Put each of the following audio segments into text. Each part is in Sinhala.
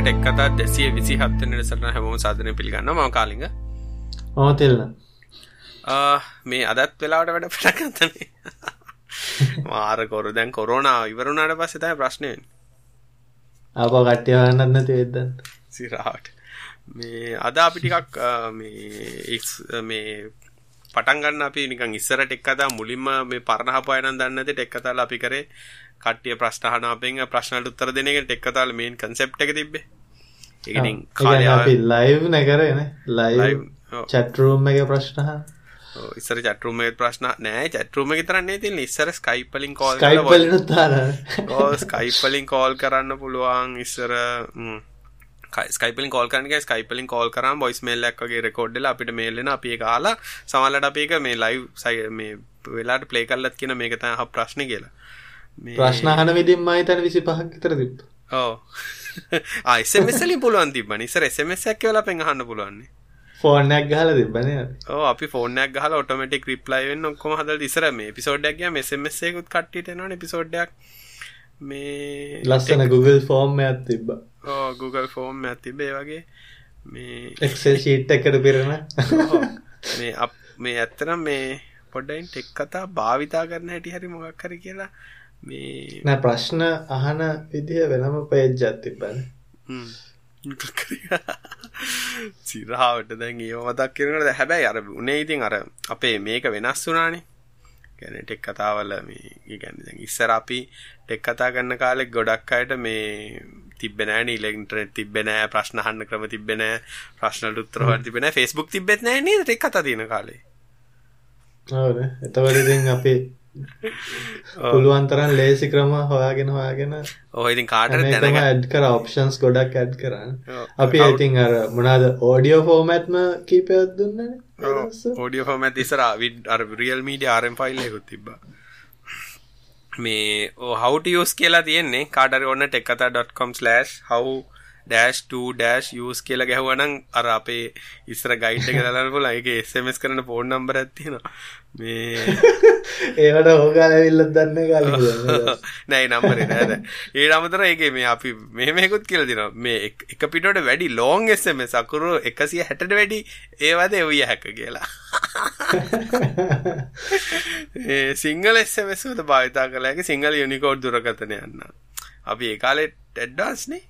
අයිබං කල ටෙක් කතා දෙසිය විසි හත්තන නිසටන හැමෝම සාධනය පිළිගන්න ම කාලිග. ඕතෙල්න්න මේ අදත් වෙලාවට වැඩ පටකත්තනේ මාර කොරු දැන් කොරෝනා ඉවරුණාට පස්සතයි ප්‍රශ්නයෙන් අප කට්්‍යයවන්නන්න තිවෙදන්න සිරාට මේ අද අපි ටිකක් මේ මේ පටන්ගන්න අපි නිකන් ඉස්සර ටෙක්කතා මුලින්ම මේ පරණහපයනන් දන්නති ටෙක්කතාල අපි කරේ කට්ටිය ප්‍රශ්න අපෙන් ප්‍රශ්නට උත්තර දෙන එක ටෙක්කතාල මේන් කන්සෙප්ට එක තිබ්බේ. ඒකනින් අපි ලයිව් නැකරන ලයිව් චැටරූම් එක ප්‍රශ්නහ ඉස්සර චටරුම ප්‍රශ්න නෑ චටරුම තරන්නේ ති ඉස්සර ස්කයිපලින් කෝල් ස්කයිපලින් කෝල් කරන්න පුළුවන්. ඉස්සර ස්කයිපලින් කෝල් කරනක ස්කයිපලින් කෝල් කරම් බොයිස් මේල්ලක්ගේ රෙකෝඩ්ඩල අපිට මේල්ලෙන අපි කාලා සමල්ලට අපේක මේ ලයිව් සයි මේ වෙලාට පලේ කල්ලත් කියන මේක තහ ප්‍රශ්න කියලා ප්‍රශ්නහන විදිම් මහිතන විසි පහක් තර තිබ ඕ ආයිසමසලි පුළුවන් තිබ නිසර එසමසක් වෙලා පෙන්හන්න පුළුවන්නේ ෆෝර්නයක් ගහල තිබන අපි. ෆෝනයක් ගහල ඔටමටික් රිප්ලයිවෙන් ඔක්කොම හදල් ඉසර මේ පිසෝඩ්ඩක් මෙසමසයකුත් කට්ට න පිසෝඩ්ඩක් මේ ලස්සන Google ෆෝර්ම් ඇත් තිබ්බ. ඕ Google ෆෝර්ම් ඇතිබේ වගේ මේ එක්සල් ශීට් එකට පිරෙන. මේ අප මේ ඇත්තරම් මේ පොඩ්ඩයින් ටෙක් කතා භාවිතා කරන හැටි හරි මොකක් හරි කියලා මේ නෑ ප්‍රශ්න අහන විදිහ වෙනම පේජ්ජත් තිබන සිරාවට දැන් ඒ මතක් කරනට හැබැයි අර උනේ ඉතින් අර අපේ මේක වෙනස් වුනානේ ගැන ටෙක් කතාවල මේ ගැන ඉස්සර අපි ටෙක් කතා කරන්න කාලෙක් ගොඩක් අයට මේ තිබෙන නෑ ඉලෙක්ට්‍රනෙට් තිබෙන නෑ ප්‍රශ්න අහන්න ක්‍රම තිබෙන නෑ ප්‍රශ්නවලට උත්තර හොයන්න තිබෙන Facebook තිබෙත් නෑ නේද ටෙක් කතා තියෙන කාලේ. ඉතින් අපි පුළුවන් තරම් ලේසි ක්‍රම හොයාගෙන හොයාගෙන ඉතින් කාටද දැනගන්න. ඇඩ් කර ඔප්ෂන්ස් ගොඩක් ඇඩ් කරන්න අපි ඉතින් අර මොනවාද ඕඩියෝ ෆෝමැට්ම කීපයක් දුන්නනේ ඕඩියෝ ෆෝමැට් ඉස්සර අර රියල් මීඩියා RM ෆයිල් එකකුත් තිබ්බා. මේ use කියලා තියෙන්නේ. කාට හරි ඔන්න tekkatha.com/how ඩෑෂ් 2 ඩෑෂ් යස් කියලා ගැහුවනම් අර අපේ ඉස්සර ගයිඩ් එක දාලා පුළුවන් ඒකේ SMS කරන්න ෆෝන් නම්බරයක් තියෙනවා. මේ ඒකට ඕගාල ඇවිල්ලත් දන්නේ කාලේ නෑ නම්බරේ නෑද ඒ අමතර ඒකේ මේ අපි මෙහෙම එකකුත් කියලා දෙනවා. මේ එක පිටුවට වැඩි ලොං SMS අකුරු 160ට වැඩි ඒවද එවිය හැක කියලා. ඒ සිංගල SMS වල භාවිතා කළා හැකි සිංගල යුනිකෝඩ් දුරකථන යන්න අපි ඒ කාලේ ඇඩ්වාන්ස්නේ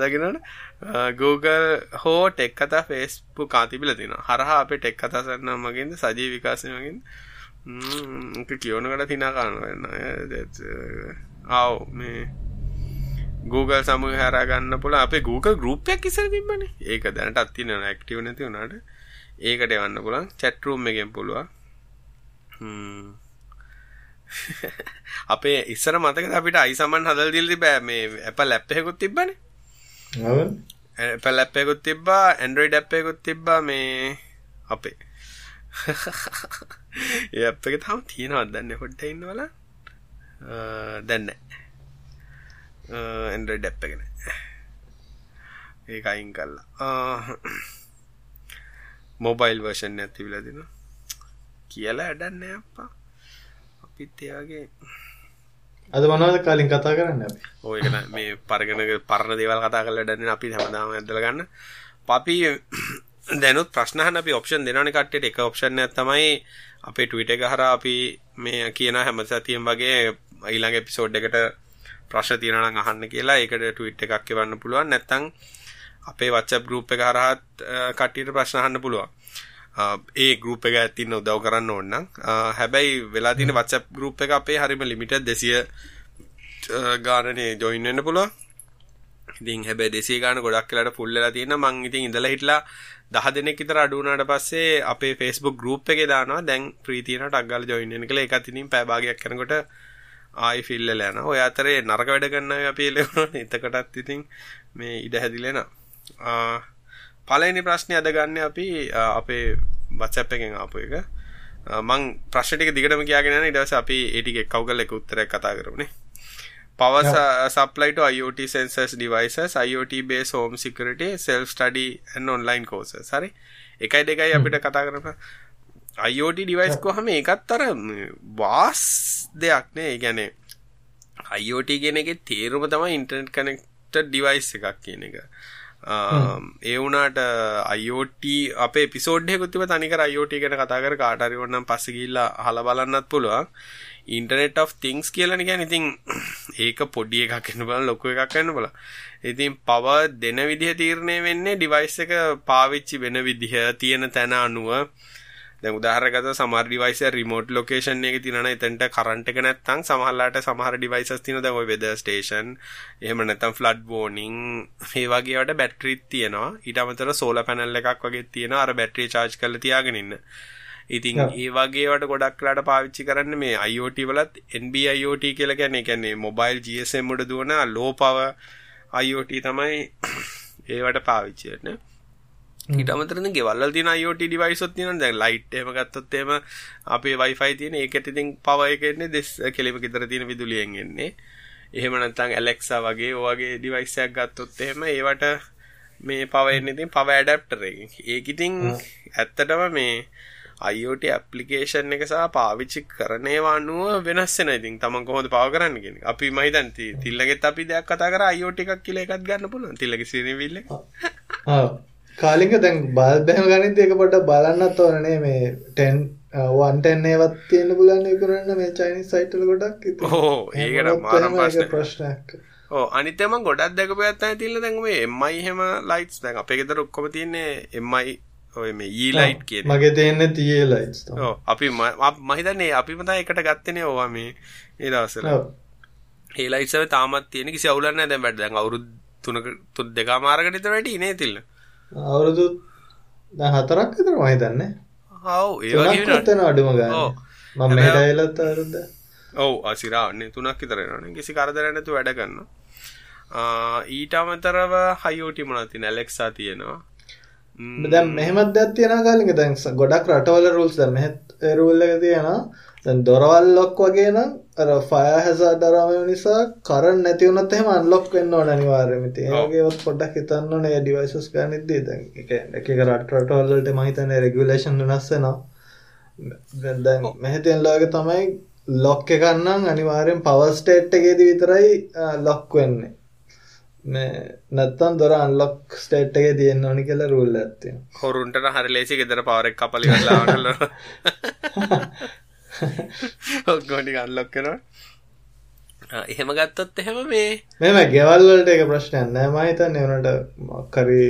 දකිනට Google හෝ ටෙක් කතා ෆේස්පු කාතිබිල තින හරහා අප ටෙක් කතා සරන්න මගින්ද සජී විකාශමගින් කියවනකට තිනා කාන්නවෙන්න ආව් මේ Google සමහ හරගන්න පුල අප Google ගරුපයක් කිසර තිබන ඒක දැනට අත්තින ඇක්ටව නැති වුණට. ඒකට එවන්න පුළන් චැටරුම් එකෙන් පුළුව අපේ ඉස්සර මතක අපිට අයිසමන් හදල් දිල්දි බෑ මේ ඇප ලැප්පයකුත් තිබ්බන. ඇප ලැප්පයකුත් තිබ්බා ඇන්ඩරෝයිඩ් ඇප්පයකුත් තිබ්බා මේ අපේ. ඒ අප එක තම තියෙනවත් දන්න හොඩ්ට ඉන්නවල. දැන්න ඇන්ඩරෝයිඩ් ඇප්පගෙන ඒ අයින් කල්ලා මොබයිල් වර්ෂන් ඇතිවිලා දින කියලා ඇඩන්න අප්පා අපිත් ඒවගේ අද මනවද කලින් කතා කරන්න අපි? ඕයකන මේ පරගන පරණ දේවල් කතා කල ඩන්න අපි හැමදාම ඇදල ගන්න. පපි දැනුත් ප්‍රශ්නහන අපි ඔප්ෂන් දෙනන කට්ට එක ඔප්ෂන් තමයි අපේ ටවිට එක හර අපි මේ කියන හැම සතියම් වගේ ඊළඟ එපිසෝඩ් එකට ප්‍රශ්න තියෙනනම් අහන්න කියලා ඒකට ටවිට් එකක් එවන්න පුළුවන්. නැත්තං අපේ වච්ච ගරුප් එක හරහත් කට්ටියට ප්‍රශ්නහන්න පුළුවන් ඒ ගරුප් එක ඇතින්න උදව් කරන්න ඕන්න හැබැයි වෙලා තින වත්සප් ගරුප් එක අපේ හරිම ලිමිට දෙසිය ගානනේ ජොයින්න්න පුළුව ඉතින් හැබැ දෙසේ ගාන ගොඩක් කියලට පුල්ලලා තියෙන මං ඉතින් ඉඳලා හිටලා දහ දෙනෙක් විතර අඩුනාට පස්සේ අපේ ෆේස්බුක් ගරුප් එක දානවා. දැන් ප්‍රීතියනට අක්ගල් ජොයින්න කළ එක තිනින් පැබාගයක් කරනකොට ආයි ෆිල්ල ලෑන ඔය අතරේ නරක වැඩ ගන්න අපේ ලෙවන එතකටත් ඉතින් මේ ඉඩ හැදිලෙන පලනි ප්‍රශ්නය අද ගන්න අපි අපේ වත්සැප් එකෙන් ආපු එක. මං ප්‍රශ්ටික දිගටම කියගෙන ඉටස අපි ඒටික කවගල එක උත්තර කතා yeah. supply to IoT sensors devices IoT based home security self study and online courses. හරි? එකයි දෙකයි අපිට කතා කරන IoT device කොහම? ඒකත් අර වාස් දෙයක් නේ. කියන්නේ IoT කියන එකේ තේරුම තමයි ඉන්ටර්නෙට් කනෙක්ටඩ් ඩිවයිස් එකක් කියන එක. ඒ වුණාට IoT අපේ එපිසෝඩ් එකකුත් තිබ්බ තනිකර IoT ගැන කතා කර කාට හරි ඕනනම් පස්සේ ගිහිල්ලා අහලා බලන්නත් පුළුවන්. ඉන්ටර්නෙට් of things කියලානේ කියන්නේ. ඉතින් ඒක පොඩි එකක් වෙන්න බලන්න ලොකු එකක් වෙන්න බලන්න. ඉතින් පවර් දෙන විදිහ තීරණය වෙන්නේ ඩිවයිස් එක පාවිච්චි වෙන විදිහ තියෙන තැන අනුව දැන් උදාහරණයක් ගත්තොත් සමහර ඩිවයිස් එක රිමෝට් ලොකේෂන් එකේ තියෙනවා එතනට කරන්ට් එක නැත්තම් සමහරලාට සමහර ඩිවයිසස් තියෙනවා. දැන් ඔය වෙදර් ස්ටේෂන් එහෙම නැත්තම් ෆ්ලඩ් වෝනින් මේ වගේ වලට බැටරිත් තියෙනවා. ඊට අමතරව සෝලර් පැනල් එකක් වගේ තියෙනවා. අර බැටරිය charge කරලා තියාගෙන ඉන්න. ඉතින් ඒ වගේ වට ගොඩක් වෙලාට පාවිච්චි කරන්නේ මේ IoT වලත් NB IoT කියලා කියන්නේ. කියන්නේ මොබයිල් GSM උඩ දුවන low power IoT තමයි ඒවට පාවිච්චි කරන්නේ ඊට අමතරව ගෙවල් වල තියෙන IoT device ඔත් තියෙනවා දැන් light එහෙම ගත්තොත් එහෙම අපේ wifi තියෙන ඒකට ඉතින් power එක එන්නේ දෙස් කෙලිම ගෙදර තියෙන විදුලියෙන් එන්නේ. එහෙම නැත්නම් Alexa වගේ ඔය වගේ device එකක් ගත්තොත් එහෙම ඒවට මේ power එන්නේ ඉතින් power adapter එකකින්. ඒක ඉතින් ඇත්තටම මේ IoT application එක සහ පාවිච්චි කරන ඒවා අනුව වෙනස් වෙනවා ඉතින්. තමන් කොහොමද පාව කරන්න කියන එක. අපි මම හිතන්නේ තිල්ලගෙත් අපි දෙයක් කතා කරා එකක් කියලා එකක් ගන්න පුළුවන්. තිල්ලගේ සිරිවිල් එක. ආ කාලික දැන් බල්බැහම ගනිත් එක පොට බලන්නත් ඕනනේ මේ ටෙන් වන්ටෙන් ඒවත් තියෙන පුලන්න කරන්න මේ චයිනි සයිටල ගොඩක් ඕ ඒකට ප්‍රශ්නයක් ඕ අනිතම ගොඩක් දැක පයත්ත තිල්ල දැන්ම එමයි හෙම ලයිටස් දැන් අපේ ගෙතර ඔක්කොම තියන්නේ එමයි ඔය මේ ඊ ලයිට් කිය මගේ තියන්න තියේ ලයිට් අපි මහිතන්නේ අපි මතා එකට ගත්තනේ ඕවා මේ ඒ දවසල ඒලයිසව තාමත් තියෙන කිසි අවුලන්න දැන් වැඩ. දැන් අවුරුදු තුනක තුන් දෙකා මාරකට විතර වැඩි නේ තිල්ල අවුරුදු හතරක් විතර මම හිතන්නේ. ඔව් ඒ වගේ වෙනවා අඩුම ගානේ. මම මෙහෙට ඇවිල්ලත් අවුරුද්ද. ඔව් අසිරාන්නේ තුනක් විතර වෙනවනේ. කිසි කරදරයක් නැතුව වැඩ කරනවා. ඊට අමතරව IoT මොනවද තියෙන Alexa තියෙනවා. දැන් මෙහෙමත් දෙයක් තියෙනවා කාලින්ක දැන් ගොඩක් රටවල rules දැන් මෙහෙත් රූල් එක තියෙනවා. දැන් දොරවල් ලොක් වගේ නම් අර ෆයර් හැසර්ඩ් අරම නිසා කරන්ට් නැති වුණත් එහෙම අන්ලොක් වෙන්න ඕන අනිවාර්යයෙන්ම. ඉතින් ඒ වගේවත් පොඩ්ඩක් හිතන්න ඒ ඩිවයිසස් ගන්නෙද්දී දැන් එක එක රට රටවල් වලට මම හිතන්නේ රෙගියුලේෂන් වෙනස් වෙනවා. දැන් දැන් මෙහෙ තියෙන ලෝකේ තමයි ලොක් එකක් නම් අනිවාර්යෙන් පවර් ස්ටේට් එකේදී විතරයි ලොක් වෙන්නේ. මේ නැත්තම් දොර අන්ලොක් ස්ටේට් එකේ තියෙන්න ඕනි කියලා රූල් තියෙනවා. හොරුන්ට හරි ලේසි ගෙදර පවර් එක කපලා ඉවරලා ඔක්කොටි අන්ලොක් කරනවා. එහෙම ගත්තොත් එහෙම මේ මෙම ගෙවල් වලට එක ප්‍රශ්නයක් නෑ. මම හිතන්නේ උනට මොකරි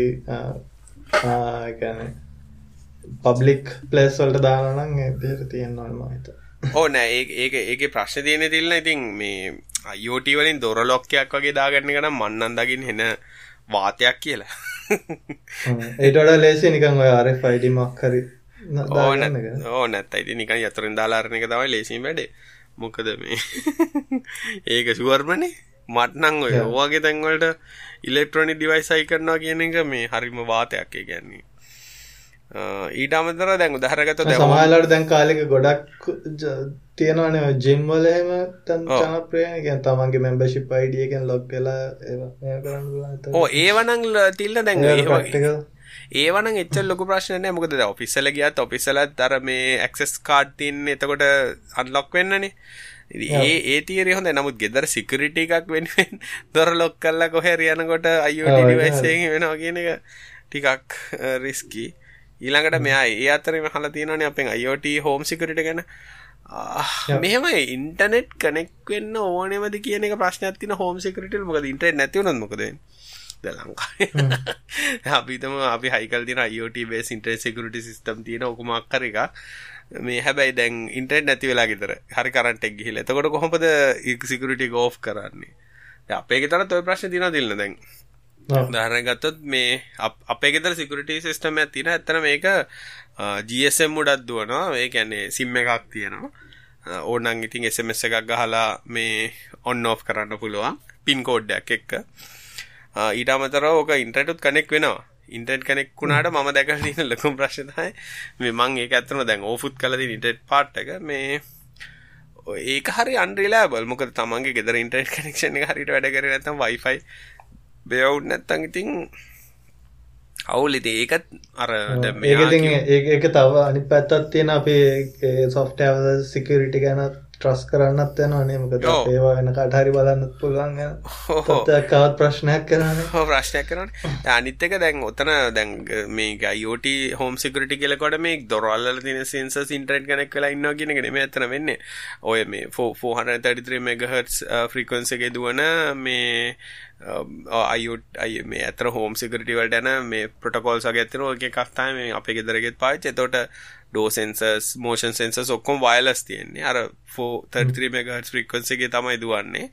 කියන්නේ පබ්ලික් ප්ලේස් වලට දානවා නම් ඒ විදිහට තියෙනවා මම හිතන්නේ. ඕ නෑ ඒක ඒක ප්‍රශ්නේ තියෙන්නේ තිල්න. ඉතින් මේ IoT වලින් දොර ලොක්කයක් වගේ දාගන්න එක නම් මන්නම් දකින්න එන වාතයක් කියලා. ඒට වඩා ලේසි නිකන් ඔය RFID මොකක් හරි ඕ නැත්ත ඉති නිකන් යතුරින් දාලාරණ එක තමයි ලේසින් වැඩේ. මොකද මේ? ඒක සුවර්මනේ. මටනං ඔය ඕවාගේ තැන්වලට ඉලෙක්ට්‍රොනික් ඩිවයිසයි කරනවා කියන එක මේ හරිම වාතයක් ගැන්නේ ඊට අමතර දැන් උදාහරණගත දැන් සමහරවල්ලාට දැන් කාලෙක ගොඩක් තියෙනවනේ ජිම් වල එහෙම තන් ජනප්‍රියනේ කියන්නේ තමන්ගේ membership ID එකෙන් log වෙලා ඒවා කරන්න පුළුවන්. ඔව් ඒවනම් තිල්ල දැන් ඒවා ඒවනම් එච්චර ලොකු ප්‍රශ්න නෑ. මොකද දැන් ඔෆිස් වල ගියත් ඔෆිස් වලත් අර මේ ඇක්සස් කාඩ් තියෙන්නේ එතකොට අන්ලොක් වෙන්නනේ. ඒ ඒ තියරිය හොඳයි. නමුත් ගෙදර සිකියුරිටි එකක් වෙනුවෙන් දොර ලොක් කරලා කොහේ හරි යනකොට IoT ඩිවයිස් එකකින් වෙනවා කියන එක ටිකක් රිස්කි ඊළඟට මෙයා ඒ අතරේ අහලා තියෙනවානේ අපෙන් IoT home security ගැන. මෙහෙම ඉන්ටර්නෙට් කනෙක්ට් වෙන්න ඕනෙමද කියන එක ප්‍රශ්නයක් තියෙන home security වල. මොකද ඉන්ටර්නෙට් නැති වුණොත් මොකද ද ලංකාවේ. අපිතම අපි හයිකල් තින IoT base internet security system තියෙන ඔකම අක්කර එක. මේ හැබැයි දැන් ඉන්ටර්නෙට් නැති වෙලා ගෙදර. හරි කරන්ට් එක ගිහිල්ලා. එතකොට කොහොමද සිකියුරිටි එක ඕෆ් කරන්නේ? අපේ ගෙදරත් ඔය ප්‍රශ්නේ තියෙනවා දිල්න දැන්. උදාහරණයක් ගත්තොත් මේ අපේ ගෙදර සිකියුරිටි සිස්ටම් එකක් තියෙනවා. ඇත්තට මේක GSM උඩක් දුවනවා. ඒ කියන්නේ SIM එකක් තියෙනවා. ඕනනම් ඉතින් SMS එකක් ගහලා මේ ඔන් ඔෆ් කරන්න පුළුවන්. පින් කෝඩ් එකක් එක්ක ඊට අමතරව ඕක ඉන්ටර්නෙට්ත් කනෙක්ට් වෙනවා. ඉන්ටර්නෙට් කනෙක්ට් වුණාට මම දැකලා තියෙන ලොකුම ප්‍රශ්නේ තමයි මේ මම ඒක ඇත්තටම දැන් ඕෆුත් කරලා තියෙන ඉන්ටර්නෙට් පාර්ට් එක මේ ඒක හරි අන්රිලයබල් මොකද තමන්ගේ ගෙදර ඉන්ටර්නෙට් කනෙක්ෂන් එක හරියට වැඩ කරේ නැත්නම් Wi-Fi බේවුට් නැත්නම් ඉතින් අවුල් ඉතින් ඒකත් අර දැන් මේක ඒක තව අනිත් පැත්තක් තියෙන අපේ සොෆ්ට්වෙයාර් සිකියුරිටි ගැන ට්‍රස් කරන්නත් යනවා නේ. මොකද ඔව්. ඒවා වෙන කාට හරි බලන්නත් පුළුවන් ගැන තත්ත්වයක් කවත් ප්‍රශ්නයක් කරන්නේ හෝ ප්‍රශ්නයක් කරන අනිත් එක දැන් ඔතන දැන් මේ ගයිෝට හෝම් සිකරටි කියලකොට මේ දොරල්ල තින සෙන්සස් ඉන්ටරට් කනෙක් කලා ඉන්න කියන නෙම ඇතන වෙන්න. ඔය මේ ෆෝහතරිත්‍රේ මෙගහටස් ෆ්‍රීකන්සගේ දුවන මේ අයුට අය මේ ඇතර හෝම් සිකරටිවල් ටැන මේ පොටකෝල් සගත්තන ඕක කක්තාම මේ අපේ ගෙදරගෙත් පාච තොට ඩෝසෙන්සස් මෝෂන් සෙන්සස් ඔක්කොම් වයලස් තියෙන්නේ. අර ෆෝ 33 මෙගහටස් ෆ්‍රීකන්සගේ තමයි දුවන්නේ.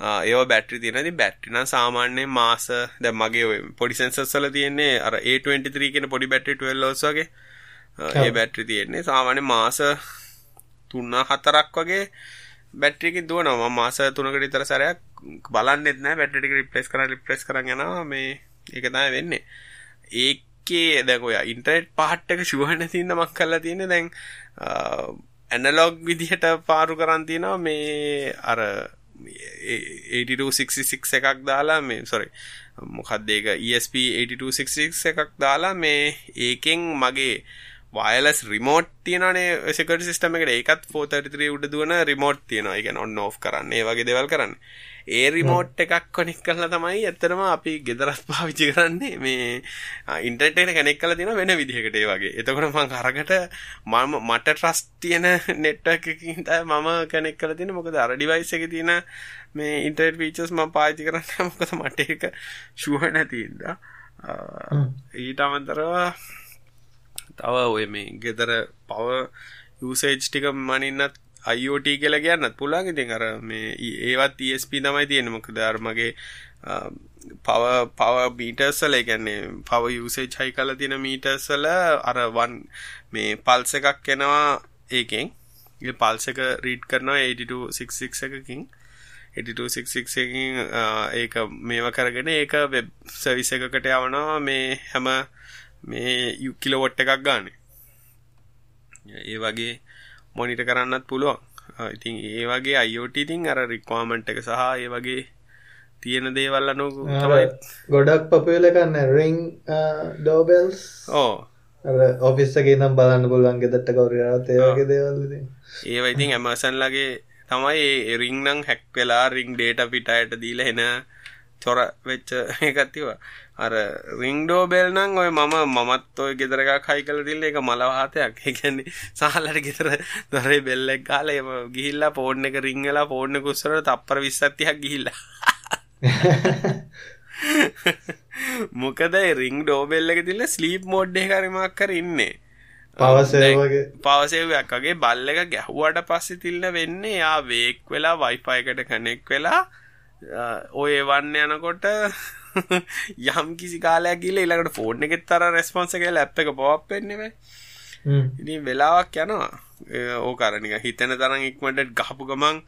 ඒව බැට්‍රි තියෙනති බැට්ටින සාමාන්‍යයෙන් මාස දැ මගේ ඔය පොඩි සෙන්සස්සල තියෙන්නේ අර A23 කියෙන පොඩි බැට්‍රි 12 වගේ. ඒ බැට්‍රි තියෙන්නේ. සාමාන්‍ය මාස තුන්න හතරක් වගේ බැට්‍රික දුවනවා. මාස තුනකට ඉතර සරයක් බලන්නෙත් නෑ. බැට්ටික රිප්ලස් කර රිප්ලස් කර යනවා. මේ ඒක තමයි වෙන්නේ. ඒකේ දැන් ඔය ඉන්ටර්නෙට් පහට්ටක ෂුවර් නැතිනම් මක් කරලා තියෙන්නේ. දැන් ඇනලොග් විදිහට පාරු කරන් තියෙනවා මේ අර 8266 එකක් දාලා මේ සොරි මොකක්ද ඒක? ESP 8266 එකක් දාලා මේ ඒකෙන් මගේ වයලස් රිමෝට් තියෙනනේ සිකට සිස්ටම එකට. ඒකත් 433 උඩ දුවන රිමෝට් තියෙනවා. ඒ කියන්නේ ඔන් ඕෆ් කරන්න. ඒ වගේ දේවල් කරන්න. ඒ රිමෝට් එකක් කොනෙක් කරලා තමයි ඇත්තටම අපි ගෙදරත් පාවිච්චි කරන්නේ මේ ඉන්ටර්නෙට් එකට කනෙක්ට් කරලා තියෙන වෙන විදිහකට ඒ වගේ. එතකොට මම අරකට මම මට ට්‍රස්ට් තියෙන නෙට්වර්ක් එකකින් තමයි මම කනෙක්ට් කරලා තියෙන්නේ. මොකද අර ඩිවයිස් එකේ තියෙන මේ ඉන්ටර්නෙට් ෆීචර්ස් මම පාවිච්චි කරන්නේ මොකද මට ඒක ෂුවර් නැති ඉඳා. ඊට අමතරව තව ඔය මේ ගෙදර පව යුසේජ් ටික මනින්නත් IoT කියලා කියන්නත් පුළුවන්. ඉතින් අර මේ ඒවත් ESP තමයි තියෙන්නේ. මොකද අර මගේ පව පව මීටර්ස් වල ඒ කියන්නේ පව යූසේජ් හයි කරලා තියෙන මීටර්ස් වල අර 1 මේ පල්ස් එකක් එනවා ඒකෙන්. ඒ පල්ස් එක රීඩ් කරනවා 8266 එකකින්. 8266 එකකින් ඒක මේව කරගෙන ඒක වෙබ් සර්විස් එකකට යවනවා මේ හැම මේ කිලෝවොට් එකක් ගන්න. ඒ වගේ මොනිට කරන්නත් පුළුවන්. ඉතින් ඒ වගේ අයෝට ඉතින් අර රික්වාමන්ට් එක සහ ඒ වගේ තියෙන දේවල් අනු තමයි ගොඩක් පපුල කන්න රිං ඩෝබෙල්ස් ඕ. ඔෆිස්සගේ නම් බලන්න පුළුවන් ගෙදට කවරයාත් ඒවගේ දේවල් ඒව ඉතින් ඇමසන්ලගේ තමයි එරිංනම් හැක් වෙලා රිං ඩේට පිටයට දීල හෙන චොර වෙච්ච එකත්තිවා අර රිංඩෝ බෙල්නං ඔය මම මමත් ඔය ගෙදරක කයි කල තිල්ල එක මලවාතයක් එකන්නේ සහලට ගෙතර දොරේ බෙල්ලෙක් කාල එම ගිහිල්ලා පෝර්ණ එක රිංගලා පෝර්ණ කුස්සර තප්පර විස්සත්තියක් ගිහිල්ලා. මොකද රිං ඩෝබෙල්ල එක තිල්ල ස්ලීප් මෝඩ්ඩේ කරමක් කර ඉන්නේ. පවසේවගේ පවසේවයක් වගේ බල්ල එක ගැහුවට පස්සෙ තිල්ල වෙන්නේ යා වේක් වෙලා වයිපයකට කනෙක් වෙලා ඔය වන්න යනකොට යම් කිසි කාලයක් ගිල ඉලකට ෆෝර්න එකෙත් තර රෙස්පොන්ස එක ලැප් එක පොප් පෙන්නෙම ඉතින් වෙලාවක් යනවා. ඕකරනික හිතන තරන් ඉක්මට ගහපු ගමන්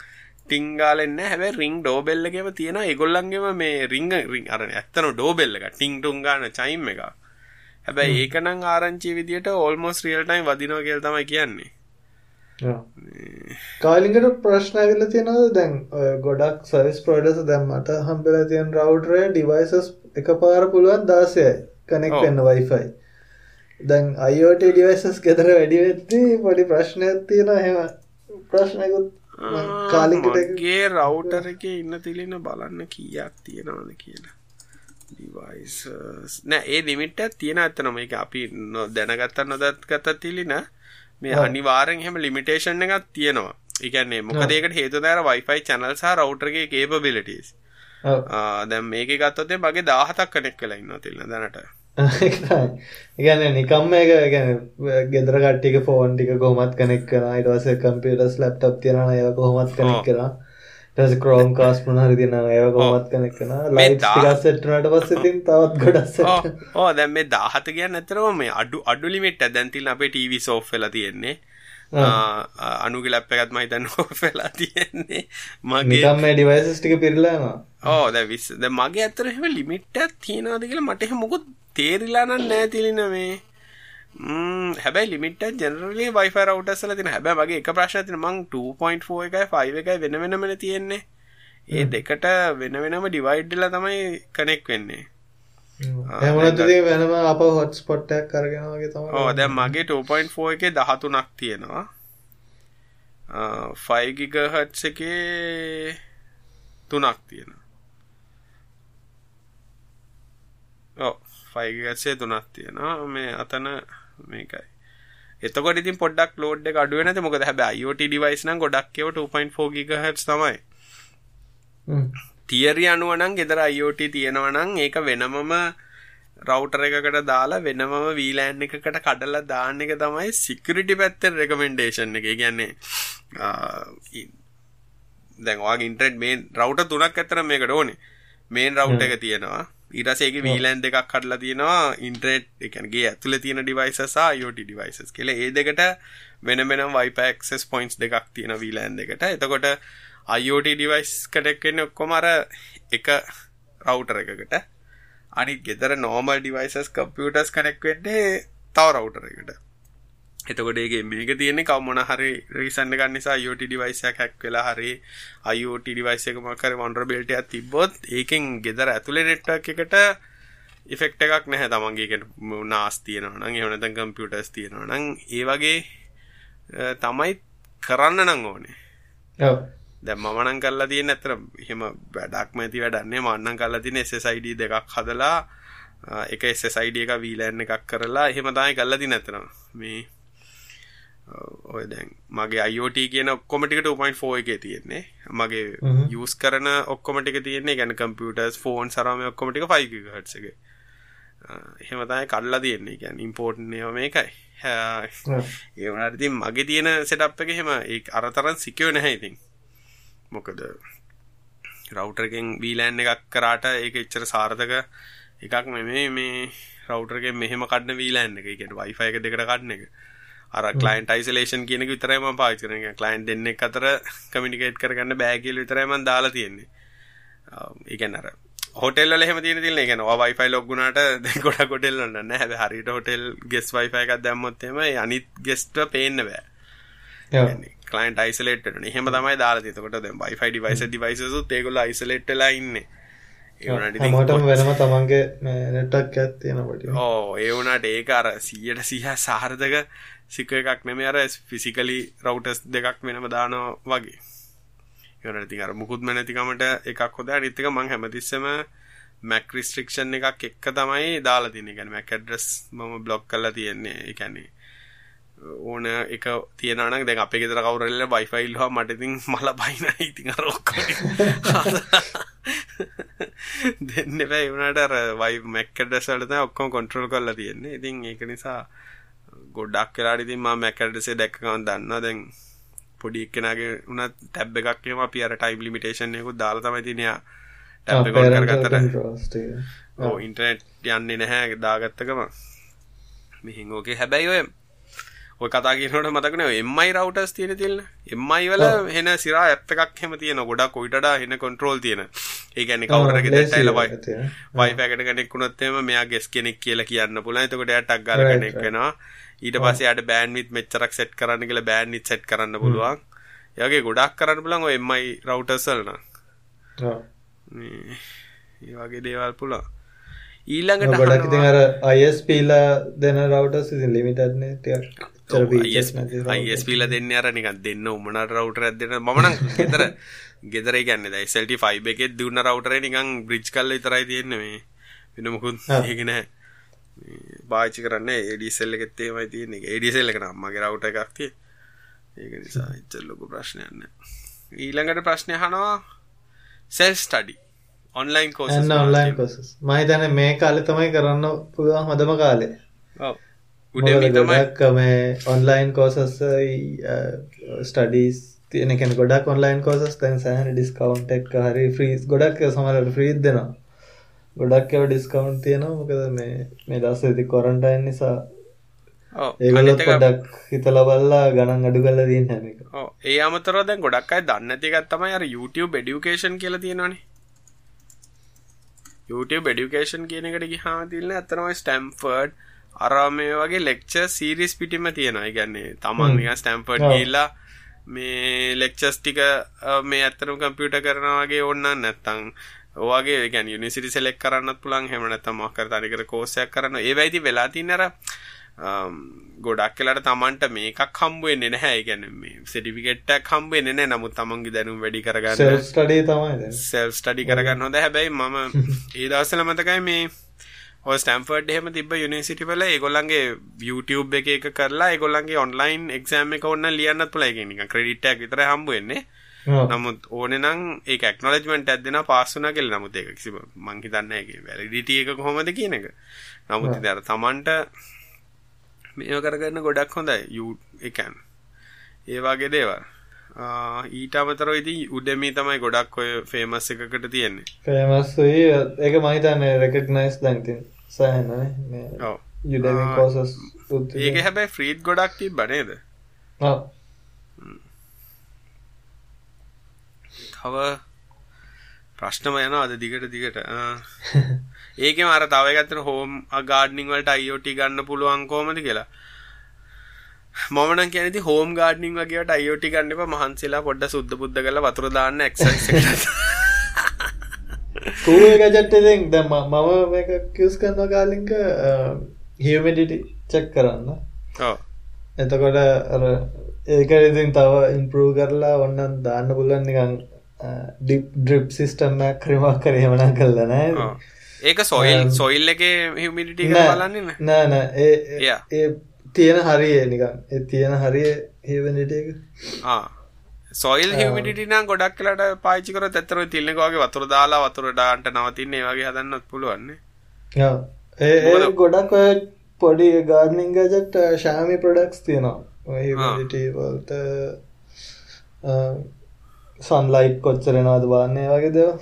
ටිංගාලෙන්න හැබ රිං ඩෝබෙල්ලගේම තියෙන එගොල්ලන්ගේම මේ රිංග රිං අරන ඇත්තන ඩෝබෙල්ල එක ටිං ටුන්ගාන චයිම් එක හැබැයි ඒකනං ආරංචි විදිට ඕල්මෝස් රියල්ටයිම් වදිනෝ කියල් තමයි කියන්නේ කාලිකට ප්‍රශ්න ඇවිල්ල තියෙනද දැන් ගොඩක් සරිස් ප්‍රඩස දැම්මට හම්බෙල තියන් රවටරය ඩිවයිසස් එක පාර පුළුවන් දාසයයි. කනෙක් වෙන්න වයිෆයි දැන් අයෝට ඩිවයිසස් ගෙතර වැඩිවෙත්ති පොඩි ප්‍රශ්නයක් තියෙන හෙම ප්‍රශ්නයකුත් කාලිකටගේ රවටර එක ඉන්න තිලෙන බලන්න කියක් තියෙනවද කියලා. ඩිවයිස් නෑ ඒ ලිමිට්ට තියෙන ඇත්තනම එක අපි දැනගත්ත නොදත් ගත තිලින මේ අනිවාරෙන් හෙම ලිමිටේෂන් එකක් තියෙනවා. එකන්නේ මොකදේකට හේතු දෑර වයිෆයි චැනල් සහ රවටර්ගේ කේපබිලිටස් දැම් මේක ගත්තොතේ මගේ දාහතක් කනෙක් කලා ඉන්න තිල්න්න දැනට. ඉගන්න නිකම්ම එක ගැන ගෙදර කට්ටික ෆෝන් ටික කොහොමත් කනෙක් කන ඉටවස කම්පියටස් ලප්ටප් තියෙන ඒ කොහොමත් කනෙක් කලා ටස කරෝම් කාස් මනහරි තින ඒ කොහොමත් කනෙක් කන ලයි සෙට්නට පස්ස තින් තවත් ගොඩස් ඕ දැම් මේ දාහත කියන්න ඇතරම මේ අඩු අඩු ලිමිට දැන්තිල් අපේ ටීවි සෝ් වෙලා තියෙන්නේ. අනුග ලැප් එකත් මහිතන්න වෙලා තියෙන්නේ. මගේ මේ ඩිවයිසස්ටික පිරලාම ඕ ද විස් ද මගේ ඇතරහෙම ලිමිට්ට තියෙනවාද කියලා මට මොකුත් තේරිලානන් නෑතිලින මේ හැබයි ලිමිට ජනරලි වයිෆ රවටසල තින හැබ වගේ එක ප්‍රශ්තින මං 2.4 එකයි 5 එකයි වෙන වෙනමන තියෙන්නේ. ඒ දෙකට වෙන වෙනම ඩිවයිඩ්ඩල තමයි කනෙක් වෙන්නේ. ඇමනතුේ වෙනම අප හොට් ස්පොට්ටක් කරගෙනගේ තම ඕ දැ මගේ 2.4 එක දහතුනක් තියෙනවා. 5 GHz එකේ තුනක්. ඔව් 5 GHz තුනක් තියෙනවා. මේ අතන මේකයි. එතකොට ඉතින් පොඩ්ඩක් ලෝඩ් එක අඩු වෙනද මොකද හැබැයි IoT device නම් ගොඩක් ඒවා 2.4 GHz තමයි. තියරි අනුව නම් ගෙදර IoT තියෙනවා නම් ඒක වෙනමම රවුටර් එකකට දාලා වෙනමම VLAN එකකට කඩලා දාන්න එක තමයි සිකියුරිටි පැත්තෙන් රෙකමෙන්ඩේෂන් එක. ඒ කියන්නේ දැන් ඔයාගේ ඉන්ටර්නෙට් මේන් රවුටර් තුනක් අතර මේකට ඕනේ. මේන් රවුටර් එක තියෙනවා. ඊට පස්සේ ඒකේ VLAN දෙකක් කඩලා තියෙනවා ඉන්ටර්නෙට් ඒ කියන්නේ ගේ ඇතුලේ තියෙන devices සහ IoT devices කියලා. ඒ දෙකට වෙන Wi-Fi access points දෙකක් තියෙනවා VLAN දෙකට. එතකොට IoT device කනෙක්ට් වෙන්නේ ඔක්කොම අර එක රවුටර් එකකට. අනිත් ගෙදර normal devices computers connect වෙන්නේ තව router එකට. එතකොට ඒකේ මේක තියෙන්නේ කව මොන හරි රීසන් එකක් නිසා IoT device එකක් hack වෙලා හරි එක මොකක් හරි vulnerability එකක් තිබ්බොත් ඒකෙන් ගෙදර ඇතුලේ network එකට ඉෆෙක්ට් එකක් නැහැ තමන්ගේ. කියන්නේ NAS තියෙනවා එහෙම නැත්නම් computers තියෙනවා නම් ඒ වගේ තමයි කරන්න නම් ඕනේ. මම නම් කරලා තියෙන ඇත්තට එහෙම වැඩක්ම ඇති වැඩක් නේ මම නම් කරලා තියෙන SSID දෙකක් හදලා එක SSID එක VLAN එකක් කරලා එහෙම තමයි කරලා තියෙන ඇත්තට මේ ඔය දැන් මගේ අයෝට කියන ඔක්කොමටිකට උපයින් ෆෝ එක තියෙන්නේ. මගේ යස් කරන ඔක්කොමටික තියන්නේ ගැන කම්පියටර්ස් ෆෝන් සරම ඔක්කොමටික ෆයිගහට් එක. එහෙමතයි කල්ලා තියෙන්නේ. ගැන් ඉම්පෝර්ට්නය මේකයි. ඒවනටති මගේ තියෙන සෙටප් එක හෙම ඒ අරතරන් සිකව නැහැයිතින් මොකද රවටරගෙන් වීලෑන් එකක් කරාට ඒක එච්චර සාර්ථක එකක් මෙ මේ රවටරගෙන් මෙහෙම කඩන වීලෑන් එක. එකට වයිෆයි එක දෙකට කඩන එක. අර ක්ලයන්ට් අයිසොලේෂන් කියන එක විතරයි මම පාවිච්චි කරන්නේ. ක්ලයන්ට් දෙන්නෙක් අතර කමියුනිකේට් කරගන්න බෑ කියලා විතරයි මම දාලා තියෙන්නේ. ඒ කියන්නේ අර හොටෙල් වල එහෙම තියෙන තියෙන. ඒ කියන්නේ ඔය Wi-Fi ලොග් වුණාට දැන් ගොඩක් හොටෙල් වල නැහැ. හැබැයි හරියට හොටෙල් ගෙස්ට් Wi-Fi එකක් දැම්මොත් එහෙම අනිත් ගෙස්ට්ව පේන්න බෑ. ක්ලයින්ට් අයිසොලේට් වෙනවා. එහෙම තමයි දාලා තියෙන්නේ. එතකොට දැන් Wi-Fi device devices උත් ඒගොල්ලෝ අයිසොලේට් වෙලා ඉන්නේ. හැමෝටම වෙනම තමන්ගේ network එකක් තියෙනවා ටික. ඔව් ඒ වුණාට ඒක අර 100ට 100 සාර්ථක සික එකක් නෙමෙයි අර physically routers දෙකක් වෙනම දානවා වගේ. ඒ වුණාට ඉතින් අර මුකුත්ම නැතිකමට එකක් හොදා අනිත් එක මම හැමතිස්සෙම MAC restriction එකක් එක්ක තමයි දාලා කියන්නේ MAC address මම block කරලා තියෙන්නේ. ඒ කියන්නේ ඕන එක තියෙනවනම් දැන් අපේ ගෙදර කවුරු හරි Wi-Fi ඉල්ලුවා මට ඉතින් මල බයිනයි ඉතින් අර ඔක්කොම දෙන්න Wi Mac address වල තමයි ඔක්කොම control කරලා තියෙන්නේ. ඉතින් ඒක නිසා ගොඩක් වෙලාට ඉතින් මම Mac address එක දැක්ක ගමන් දන්නවා. දැන් පොඩි එක්කෙනාගේ උනත් ටැබ් එකක් එහෙම අපි අර time limitation එකකුත් දාලා තමයි තියෙන්නේ. යා ටැබ් කරගත්තට. ඔව් ඉන්ටර්නෙට් යන්නේ නැහැ. දාගත්ත ගමන්. මෙහින් ඕකේ. හැබැයි ඔය ඔය කතා කියනකොට මතකනේ ඔය MI routers තියෙන තියෙන MI වල එන සිරා ඇප් එකක් හැම තියෙන ගොඩක් වඩා එන කන්ට්‍රෝල් තියෙන. ඒ කියන්නේ කවුරු හරි ගෙදරට ඇවිල්ලා Wi-Fi එකට කනෙක්ට් වුණොත් එහෙම මෙයා ගෙස් කෙනෙක් කියලා කියන්න පුළුවන්. එතකොට එයා ටක් ගාලා කනෙක්ට් වෙනවා. ඊට පස්සේ එයාට bandwidth මෙච්චරක් සෙට් කරන්න කියලා bandwidth සෙට් කරන්න පුළුවන්. ඒ වගේ ගොඩක් කරන්න පුළුවන් ඔය MI routers වල නම්. ඔව්. මේ ඒ වගේ දේවල් පුළුවන්. ඊළඟට ගොඩක් ඉතින් අර ISP ලා දෙන routers ඉතින් limited නේ ටිකක්. අයිස්පීල දෙන්න අර නිකන් දෙන්න උමනට රවටර ඇදෙන මමන ගෙතර ගෙදර ගන්න යිසල්ට ෆයිබ එකෙත් දුන්න රවටරේ නිකං බ්‍රිච් කල්ල ඉතරයි තියෙන්න මේ. වෙනමුකුත් ඒගෙන බාචි කරන්න ඒඩිසෙල්ල එකත්තේමයි තියන්නේ. ඒඩිසෙල්ල එක නම්මගේ රවට එකක්තිය ඒක නිසා ඉච්චල්ලොකු ප්‍රශ්නයන්න ඊළඟට ප්‍රශ්නය හනවා self study online course online course මහිතන මේ කාලෙ තමයි කරන්න පුළුවන් හොඳම කාලේ. ගොඩක් මේ ඔන්ලයින් කෝසස් ස්ටඩීස් තියන කෙන ගොඩක් ඔන්ලයින් කෝසස් තැන් සෑහන ඩිස්කවන්් එක් හරි ෆ්‍රීස් ගොඩක් සමලට ෆ්‍රීත් දෙනවා. ගොඩක් එව ඩිස්කවන්් තියෙනවා. මොකද මේ මේ දස් ඇති කොරන්ටයින් නිසා ඒගලත් පොඩක් හිතල බල්ලා ගණන් අඩු කල්ල දීන් හැම එක. ඒ අමතර දැන් ගොඩක් අයි දන්න තිකත් තමයි අර YouTube ඩියුකේෂන් කියල තියෙනවානේ YouTube ඩියුකේෂන් කියන එකට ගිහාම තිල්න්න ඇතනමයි ස්ටම්ෆර්ඩ් අර මේ වගේ ලෙක්චර් සීරීස් පිටිම තියෙනවා. කියන්නේ තමන් ස්ටැම්ෆර්ඩ් ගිහිල්ලා මේ ලෙක්චර්ස් ටික මේ ඇත්තටම කම්පියුටර් කරනවා වගේ ඕන නැත්නම් ඔයගේ ඒ කියන්නේ යුනිවර්සිටි සෙලෙක්ට් කරන්නත් පුළුවන්. එහෙම නැත්නම් මොකක් කර තනිකර කෝස් එකක් කරන්න. ඒ වෙයිදි වෙලා තියෙන අර ගොඩක් කලට තමන්ට මේකක් හම්බුවෙන්නේ නැහැ. ඒ කියන්නේ මේ සර්ටිෆිකේට් එකක් හම්බෙන්නේ නැහැ. නමුත් තමන්ගේ දැනුම වැඩි කරගන්න ස්ටඩි තමයි සෙල්ෆ් ස්ටඩි කරගන්න හොඳ. හැබැයි මම ඒ දවස්වල මතකයි මේ ස්ටැම්ෆර්ඩ් එහෙම තිබ්බ යුනිවර්සිටි වල ඒගොල්ලන්ගේ YouTube එක එක කරලා ඒගොල්ලන්ගේ ඔන්ලයින් එක්සෑම් එක ඕන්න ලියන්නත් පුළුවන්. ඒක නිකන් ක්‍රෙඩිට් එකක් විතරයි හම්බ වෙන්නේ. නමුත් ඕනේ නම් ඒක ඇක්නොලෙජ්මන්ට් එකක් දෙනවා පාස් වුණා කියලා. නමුත් ඒක කිසිම මං හිතන්නේ ඒකේ වැලිඩිටි එක කොහොමද කියන එක. නමුත් අර Tamanට මේව කරගන්න ගොඩක් හොඳයි. යූ ඒ කියන්නේ ඒ වගේ දේවල්. ඊට අමතරව ඉතින් උඩමී තමයි ගොඩක් ඔය ෆේමස් එකකට තියෙන්නේ. ෆේමස් ඒක මම හිතන්නේ රෙකග්නයිස් දැන් තියෙන සෑහෙනනේ ඔව්. යුඩමි කෝසස් ඒක හැබැයි ෆ්‍රීඩ් ගොඩක් තිබ්බ නේද? ඔව්. තව ප්‍රශ්නම යනවා අද දිගට දිගට ඒකෙම අර තව එකක් අතන හෝම් ගාඩ්නින් වලට IoT ගන්න පුළුවන් කොහමද කියලා. මම නම් කියන්නේ ඉතින් හෝම් ගාඩ්නින් වගේවට IoT ගන්න එපා මහන්සිලා පොඩ්ඩ සුද්ධ පුද්ධ කරලා වතුර දාන්න එක්සර්සයිස් එකට කූ ගැජට් ඉතින් දැන් මම මේක යූස් කරනවා කාලින්ක හියුමිඩිටි චෙක් කරන්න. ඔව්. එතකොට අර ඒක ඉතින් තව ඉම්ප්‍රූව් කරලා ඔන්න දාන්න පුළුවන් නිකන් ඩිප් ඩ්‍රිප් සිස්ටම් එකක් ක්‍රමයක් කර එහෙමනම් කළා නෑ ඒක සොයිල් සොයිල් එකේ හියුමිඩිටි එක බලන්නේ නෑ. නෑ ඒ තියෙන හරිය නිකන්. ඒ තියෙන හරිය හියුමිඩිටි එක. ආ. සොයිල් හිමිඩිටි නම් ගොඩක් වෙලාට පාවිච්චි කරොත් ඇත්තටම තිල්නක වගේ වතුර දාලා වතුර දාන්න නවතින්න වගේ හදන්නත් පුළුවන් නේ. ඔව් ඒ ගොඩක් පොඩි ගාර්ඩනින් ගැජට් ශාමි ප්‍රොඩක්ට්ස් තියෙනවා. ඔය හිමිඩිටි වලට සන්ලයිට් කොච්චර එනවද බලන්න ඒ වගේ දේවල්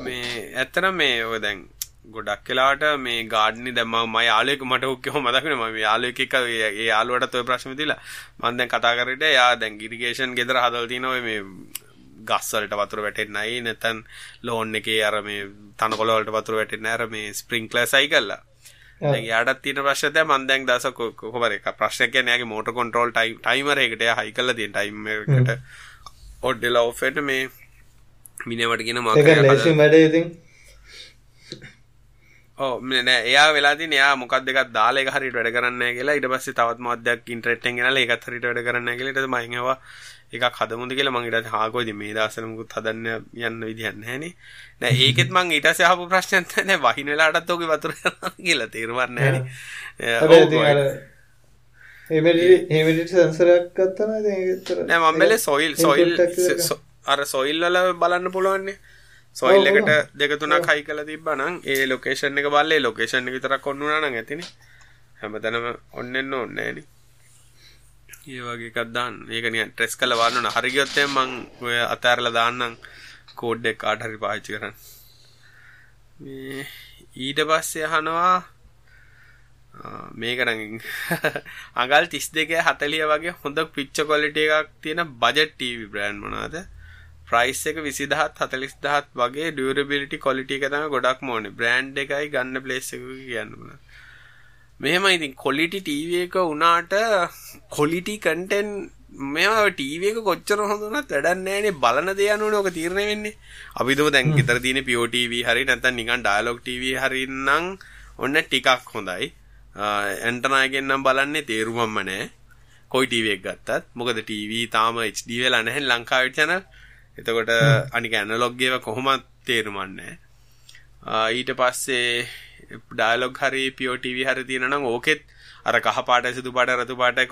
මේ ඇත්තටම මේ ඔය දැන් ගොඩක් වෙලාට මේ ගාඩනි දැන් මම මම යාළුවෙක් මට ඔක්කොම මතක වෙනවා මම යාළුවෙක් එක්ක ඒ යාළුවටත් ඔය ප්‍රශ්න තියලා මම දැන් කතා කරේට එයා දැන් ඉරිගේෂන් ගෙදර හදලා තිනවා ඔය මේ ගස් වලට වතුර වැටෙන්නේ නැයි නැත්නම් ලෝන් එකේ අර මේ තනකොළ වලට වතුර වැටෙන්නේ අර මේ ස්ප්‍රින්ක්ලර් සයි කරලා දැන් යාටත් තියෙන ප්‍රශ්න තමයි මම දැන් දවසක් කොහොමද එක ප්‍රශ්නයක් කියන්නේ එයාගේ මෝටර් කන්ට්‍රෝල් ටයිම් ටයිමර් එකට එයා හයි කරලා තියෙන ටයිම් එකට ඔඩ්ඩලා ඔෆ් වෙන්න මේ මිනිවට කියන ලේසි වැඩේ ඉතින්. ඕ නෑ එයා වෙලාතින් එයා මොකක් දෙකක් දාලා ඒක හරියට වැඩ කරන්නේ කියලා. ඊට පස්සේ තවත් මොකක්දයක් ඉන්ටර්නෙට් එකෙන් ගෙනල්ලා ඒකත් හරියට වැඩ කරන්නේ නැහැ කියලා. ඊට පස්සේ මම ඒවා එකක් හදමුද කියලා මං ඊට පස්සේ හාකෝ ඉතින් මේ දවස්වල මුකුත් හදන්න යන්න විදිහක් නැහැනේ නෑ. ඒකෙත් මං ඊට ප්‍රශ්නයක් නැහැ වහින වෙලාවටත් ඕකේ වතුර කියලා සෙන්සර් එකක් ගත්තා නම් ඉතින් ඒකට නෑ මම බැලේ සොයිල් සොයිල් අර සොයිල් වල බලන්න පුළුවන් නේ සොයිල් එකට දෙක තුනක් හයි කරලා තිබ්බා නම් ඒ ලොකේෂන් එක බලලා ඒ ලොකේෂන් විතරක් ඔන්න උනා නම් ඇතිනේ. හැමතැනම ඔන්නෙන්න ඕනේ නෑනේ. ඒ වගේ එකක් දාන්න. ඒක නිකන් ට්‍රෙස් කරලා බලන්න ඕන. හරි ගියොත් එහෙනම් මං ඔය අතෑරලා දාන්නම් කෝඩ් එක කාට හරි පාවිච්චි කරන්න. ඊට පස්සේ අහනවා මේක නම් අඟල් 32 40 වගේ හොඳ පිච්චර් ක්වොලිටි එකක් තියෙන බජට් ටීවී බ්‍රෑන්ඩ් මොනවාද ප්‍රයිස් එක 20000ත් 40000ත් වගේ ඩියුරබිලිටි ක්වොලිටි එක තමයි ගොඩක්ම ඕනේ. බ්‍රෑන්ඩ් එකයි ගන්න ප්ලේස් එක කියන්න ඕන. මෙහෙම ඉතින් ක්වොලිටි ටීවී එක උනාට ක්වොලිටි කන්ටෙන්ට් මේවා ටීවී එක කොච්චර හොඳ වුණත් වැඩක් නැහැනේ බලන දේ යනුවනේ ඔක තීරණය වෙන්නේ. අපි දුම දැන් ගෙදර තියෙන PO TV හරි නැත්නම් නිකන් ඩයලොග් TV හරි නම් ඔන්න ටිකක් හොඳයි. ඇන්ටනා එකෙන් නම් බලන්නේ තේරුමක්ම නැහැ. කොයි ටීවී එක ගත්තත්. මොකද ටීවී තාම HD වෙලා නැහැ ලංකාවේ channel. එතකොට අනික ඇනලොග් ඒවා කොහොමද තේරුමන්නේ ඊට පස්සේ ඩයලොග් හරි POTV හරි තියෙනවා නම් ඕකෙත් අර කහ පාටයි සුදු පාටයි රතු පාටයි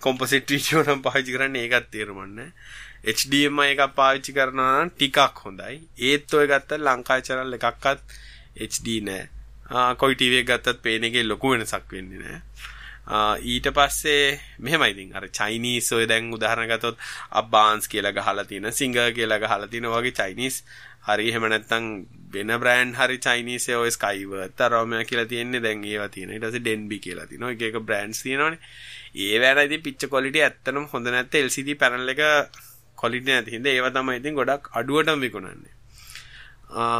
කොම්පොසිට් වීඩියෝ නම් පාවිච්චි කරන්නේ ඒකත් තේරුමන්නේ HDMI එකක් පාවිච්චි කරනවා නම් ටිකක් හොඳයි. ඒත් ඔය ගත්ත ලංකාවේ channel එකක්වත් HD නෑ කොයි TV එක ගත්තත් පේන එකේ ලොකු වෙනසක් වෙන්නේ නෑ ඊට පස්සේ මෙහෙමයි ඉතින්. අර චයිනීස් ඔය දැන් උදාහරණ ගත්තොත් අබ්බාන්ස් කියලා ගහලා තියෙන සිංගර් කියලා ගහලා තියෙන වගේ චයිනීස් හරි එහෙම නැත්නම් වෙන බ්‍රෑන්ඩ් හරි චයිනීස් ඔය ස්කයිවර්ත් අරෝමයා කියලා තියෙන්නේ දැන් ඒවා තියෙනවා ඊට පස්සේ ඩෙන්බි කියලා තියෙනවා එක එක බ්‍රෑන්ඩ්ස් තියෙනවානේ. ඒ වෑන ඉතින් පිච්ච ක්වොලිටි ඇත්තටම හොඳ නැත්te LCD පැනල් එක ක්වොලිටි නැති හින්දා ඒවා තමයි ඉතින් ගොඩක් අඩුවටම විකුණන්නේ.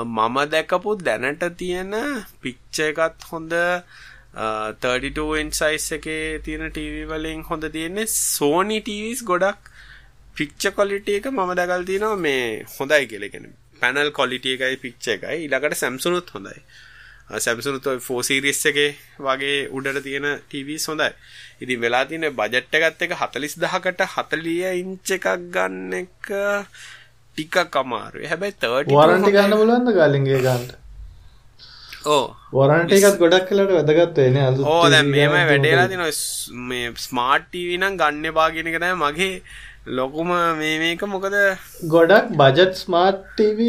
මම දැකපු දැනට තියෙන පිච්ච එකත් හොඳ 32 inch size එකේ තියෙන TV වලින් හොඳ තියෙන්නේ Sony TVs ගොඩක් picture quality එක මම දැකලා තියෙනවා මේ හොඳයි කියලා කියන්නේ panel quality එකයි picture එකයි ඊළඟට Samsung උත් හොඳයි සැම්සුනුත් ඔය 4 සීරීස් එකේ වගේ උඩට තියෙන TVs හොඳයි. ඉතින් වෙලා තියෙන බජට් එකත් එක 40000කට 40 ඉන්ච් එකක් ගන්න එක ටිකක් අමාරුයි. හැබැයි 32 වරන්ටි ගන්න පුළුවන්ද ගාලින්ගේ ගන්න? වරන්ටි එකත් ගොඩක් කලට වැදගත් වෙන්නේ අලුත් ඕ TV මේම වැඩේලා? තිනවා මේ ස්මාර්ට් ටීවී නම් ගන්න එක තමයි මගේ ලොකුම මේ මේක මොකද ගොඩක් බජට් ස්මාර්ට් TV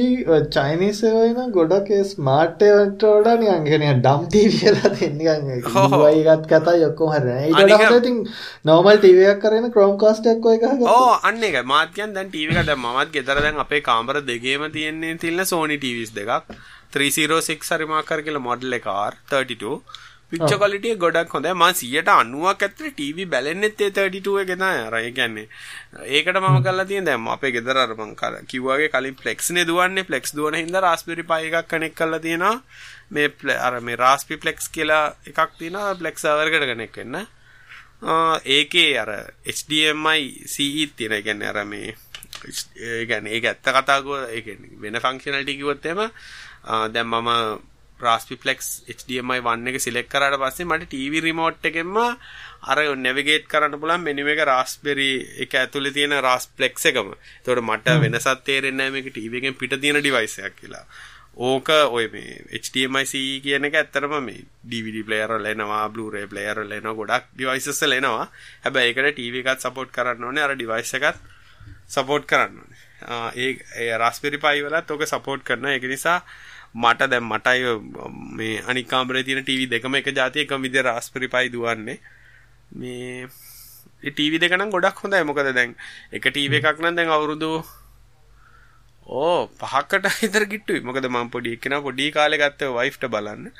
චයිනීස් ඒවා එන ගොඩක් ඒ ස්මාර්ට් ඒවට වඩා නිකන් කියන්නේ ඩම් TV කියලා තියෙන නිකන් ඔව්. UI එකත් කතයි ඔක්කොම හරිනේ. ඊට අනික- වඩා හොඳ ඉතින් එකක් කරගෙන Chromecast එකක් ඔය ගහගත්තා. ඕ අන්න එක මාත් කියන්නේ දැන් ටීවී එක දැන් මමත් ගෙදර දැන් අපේ කාමර දෙකේම තියෙන්නේ තියෙන Sony TVs දෙකක් 306 හරි මාකර් කියලා මොඩල් එක R32 පික්චර් ක්වලිටි එක ගොඩක් හොඳයි. මම 190ක් ඇත්තට ටීවී බැලෙන්නෙත් ඒ 32 එකේ තමයි අර. ඒ කියන්නේ ඒකට මම කරලා තියෙන දැන් අපේ ගෙදර අර කර- කිව්වාගේ කලින් Plex නේ දුවන්නේ. Plex දුවන හින්දා Raspberry Pi එකක් කනෙක්ට් කරලා තියෙනවා. මේ අර මේ Raspberry Plex කියලා එකක් තියෙනවා. Plex server එකට කනෙක්ට් වෙන්න. ඒකේ අර HDMI CE තියෙන. ඒ කියන්නේ අර මේ ඒ කියන්නේ ඒක ඇත්ත කතා කෝ ඒ කියන්නේ වෙන ෆන්ක්ෂනලිටි කිව්වොත් එහෙම දැන් මම Raspberry Plex HDMI 1 එක සිලෙක්ට් කරාට පස්සේ මට TV remote එකෙන්ම අර navigate කරන්න පුළුවන් menu එක Raspberry එක ඇතුලේ තියෙන Rasplex එකම. ඒතකොට මට වෙනසක් තේරෙන්නේ නැහැ මේක TV එකෙන් පිට තියෙන device එකක් කියලා. ඕක ඔය මේ HDMI CE කියන එක ඇත්තටම මේ DVD player වල එනවා Blu-ray player වල එනවා ගොඩක් devices වල එනවා. හැබැයි ඒකට TV එකත් support කරන්න ඕනේ අර device එකත් support කරන්න ඕනේ. ඒ Raspberry Pi වලත් ඕක support කරනවා. ඒක නිසා මට දැන් මටයි මේ අනික් කාමරේ තියෙන TV දෙකම එක જાතිය එකම විදිහට Raspberry Pi දුවන්නේ. මේ ඒ TV දෙක නම් ගොඩක් හොඳයි. මොකද දැන් එක TV එකක් නම් දැන් අවුරුදු ඕ පහකට විතර කිට්ටුයි. මොකද මම පොඩි එක්කෙනා පොඩි කාලේ ගත්තේ වයිෆ්ට බලන්න.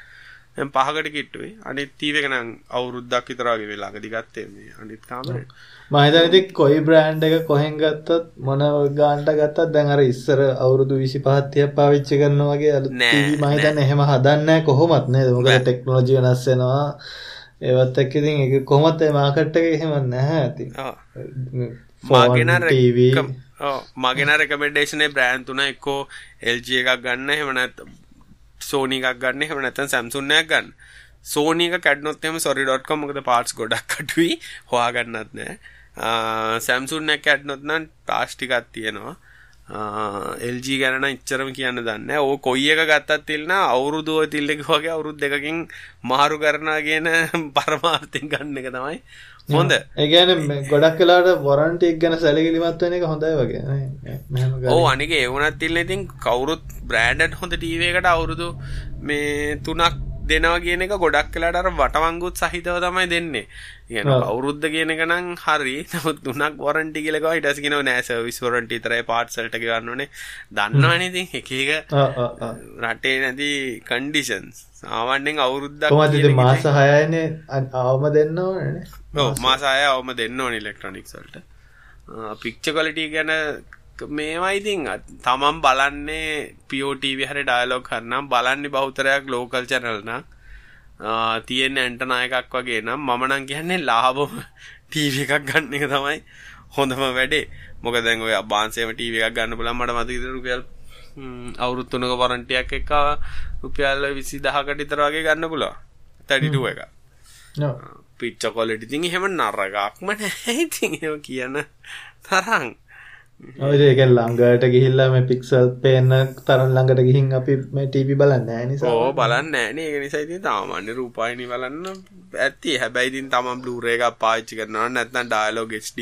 දැන් පහකට කිට්ටුයි. අනිත් TV එක නම් අවුරුද්දක් විතර වගේ වෙලාවකදී ගත්තේ මේ අනිත් කාමරේ. මම හිතන්නේ ඉතින් කොයි බ්‍රෑන්ඩ් එක කොහෙන් ගත්තත් මොන ගානට ගත්තත් දැන් අර ඉස්සර අවුරුදු 25 30ක් පාවිච්චි කරනවා වගේ අලුත් TV මම හිතන්නේ එහෙම හදන්නේ කොහොමත් නේද? මොකද. ටෙක්නොලොජි වෙනස් වෙනවා. ඒවත් එක්ක ඉතින් ඒක කොහොමත් ඒ මාකට් එකේ එහෙම නැහැ ෆෝන් මගෙන TV. මගෙන රෙකමෙන්ඩේෂනේ බ්‍රෑන්ඩ් තුන එක්කෝ LG එකක් ගන්න. එහෙම නැත්නම් Sony එකක් ගන්න එහෙම නැත්නම් Samsung එකක් ගන්න. Sony එක කැඩුනොත් එහෙම sorry.com මොකද parts ගොඩක් අඩුයි හොයාගන්නත් නෑ. ආ Samsung එක කැඩුනොත් නම් parts ටිකක් තියෙනවා. ආ LG ගැන නම් ඉච්චරම කියන්න දන්නේ නැහැ. ඕ කොයි එක ගත්තත් තිල්න අවුරුදු ඔය තිල්ලක වගේ අවුරුදු දෙකකින් මාරු කරනවා කියන පරමාර්ථයෙන් ගන්න එක තමයි හොඳ. ඒ කියන්නේ මේ ගොඩක් වෙලාවට වොරන්ටි එක ගැන සැලකිලිමත් වෙන එක හොඳයි වගේ. ඕ අනික ඒ වුණත් තිල්න ඉතින් කවුරුත් බ්‍රෑන්ඩඩ් හොඳ ටීවී එකට අවුරුදු මේ තුනක් දෙනවා කියන එක ගොඩක් වෙලාට අර වටවංගුත් සහිතව තමයි දෙන්නේ. කියන ඔව්. අවුරුද්ද කියන එක නම් හරි. නමුත් තුනක් වොරන්ටි කියලා ඊට පස්සේ කියනවා නෑ සර්විස් වොරන්ටි විතරයි පාර්ට්ස් වලට ගන්න ඕනේ. දන්නවනේ ඉතින් එක එක. රටේ නැති කන්ඩිෂන්ස්. සාමාන්‍යයෙන් අවුරුද්දක් කොහොමද මාස 6යිනේ අවම දෙන්න ඕනේ ඔව් මාස 6 අවම දෙන්න ඕනේ ඉලෙක්ට්‍රොනික්ස් වලට. පික්චර් ක්වලිටි ගැන මේවා ඉතින් තමන් බලන්නේ POTV හරි ඩයලොග් හරනම් බලන්නේ බහුතරයක් ලෝකල් channel නම් තියෙන ඇන්ටනා එකක් වගේ නම් මම නම් කියන්නේ ලාභම TV එකක් ගන්න එක තමයි හොඳම වැඩේ. මොකද දැන් ඔය අබාන්සේම TV එකක් ගන්න බලන්න මට මතක ඉතින් රුපියල් ම්, අවුරුදු තුනක වරන්ටියක් එක්ක රුපියල් 20000කට විතර වගේ ගන්න පුළුවන්. 32 එක. නෝ. පිච්ච කොලිටි ඉතින් එහෙම නරගක්ම නැහැ ඉතින් එහෙම කියන තරම් ඒක ළඟට ගිහිල්ලා මේ පික්සල් පේන්න තරම් ළඟට ගිහින් අපි මේ ටීවී බලන්නේ නැහැ නිසා. ඕ බලන්න නෑනේ ඒක නිසා ඉතින් සාමාන්‍ය රූපాయని බලන්න ඇත්ති හැබැයි ඉතින් තමන් Blu-ray එකක් පාවිච්චි කරනවා නම් නැත්නම් dialog HD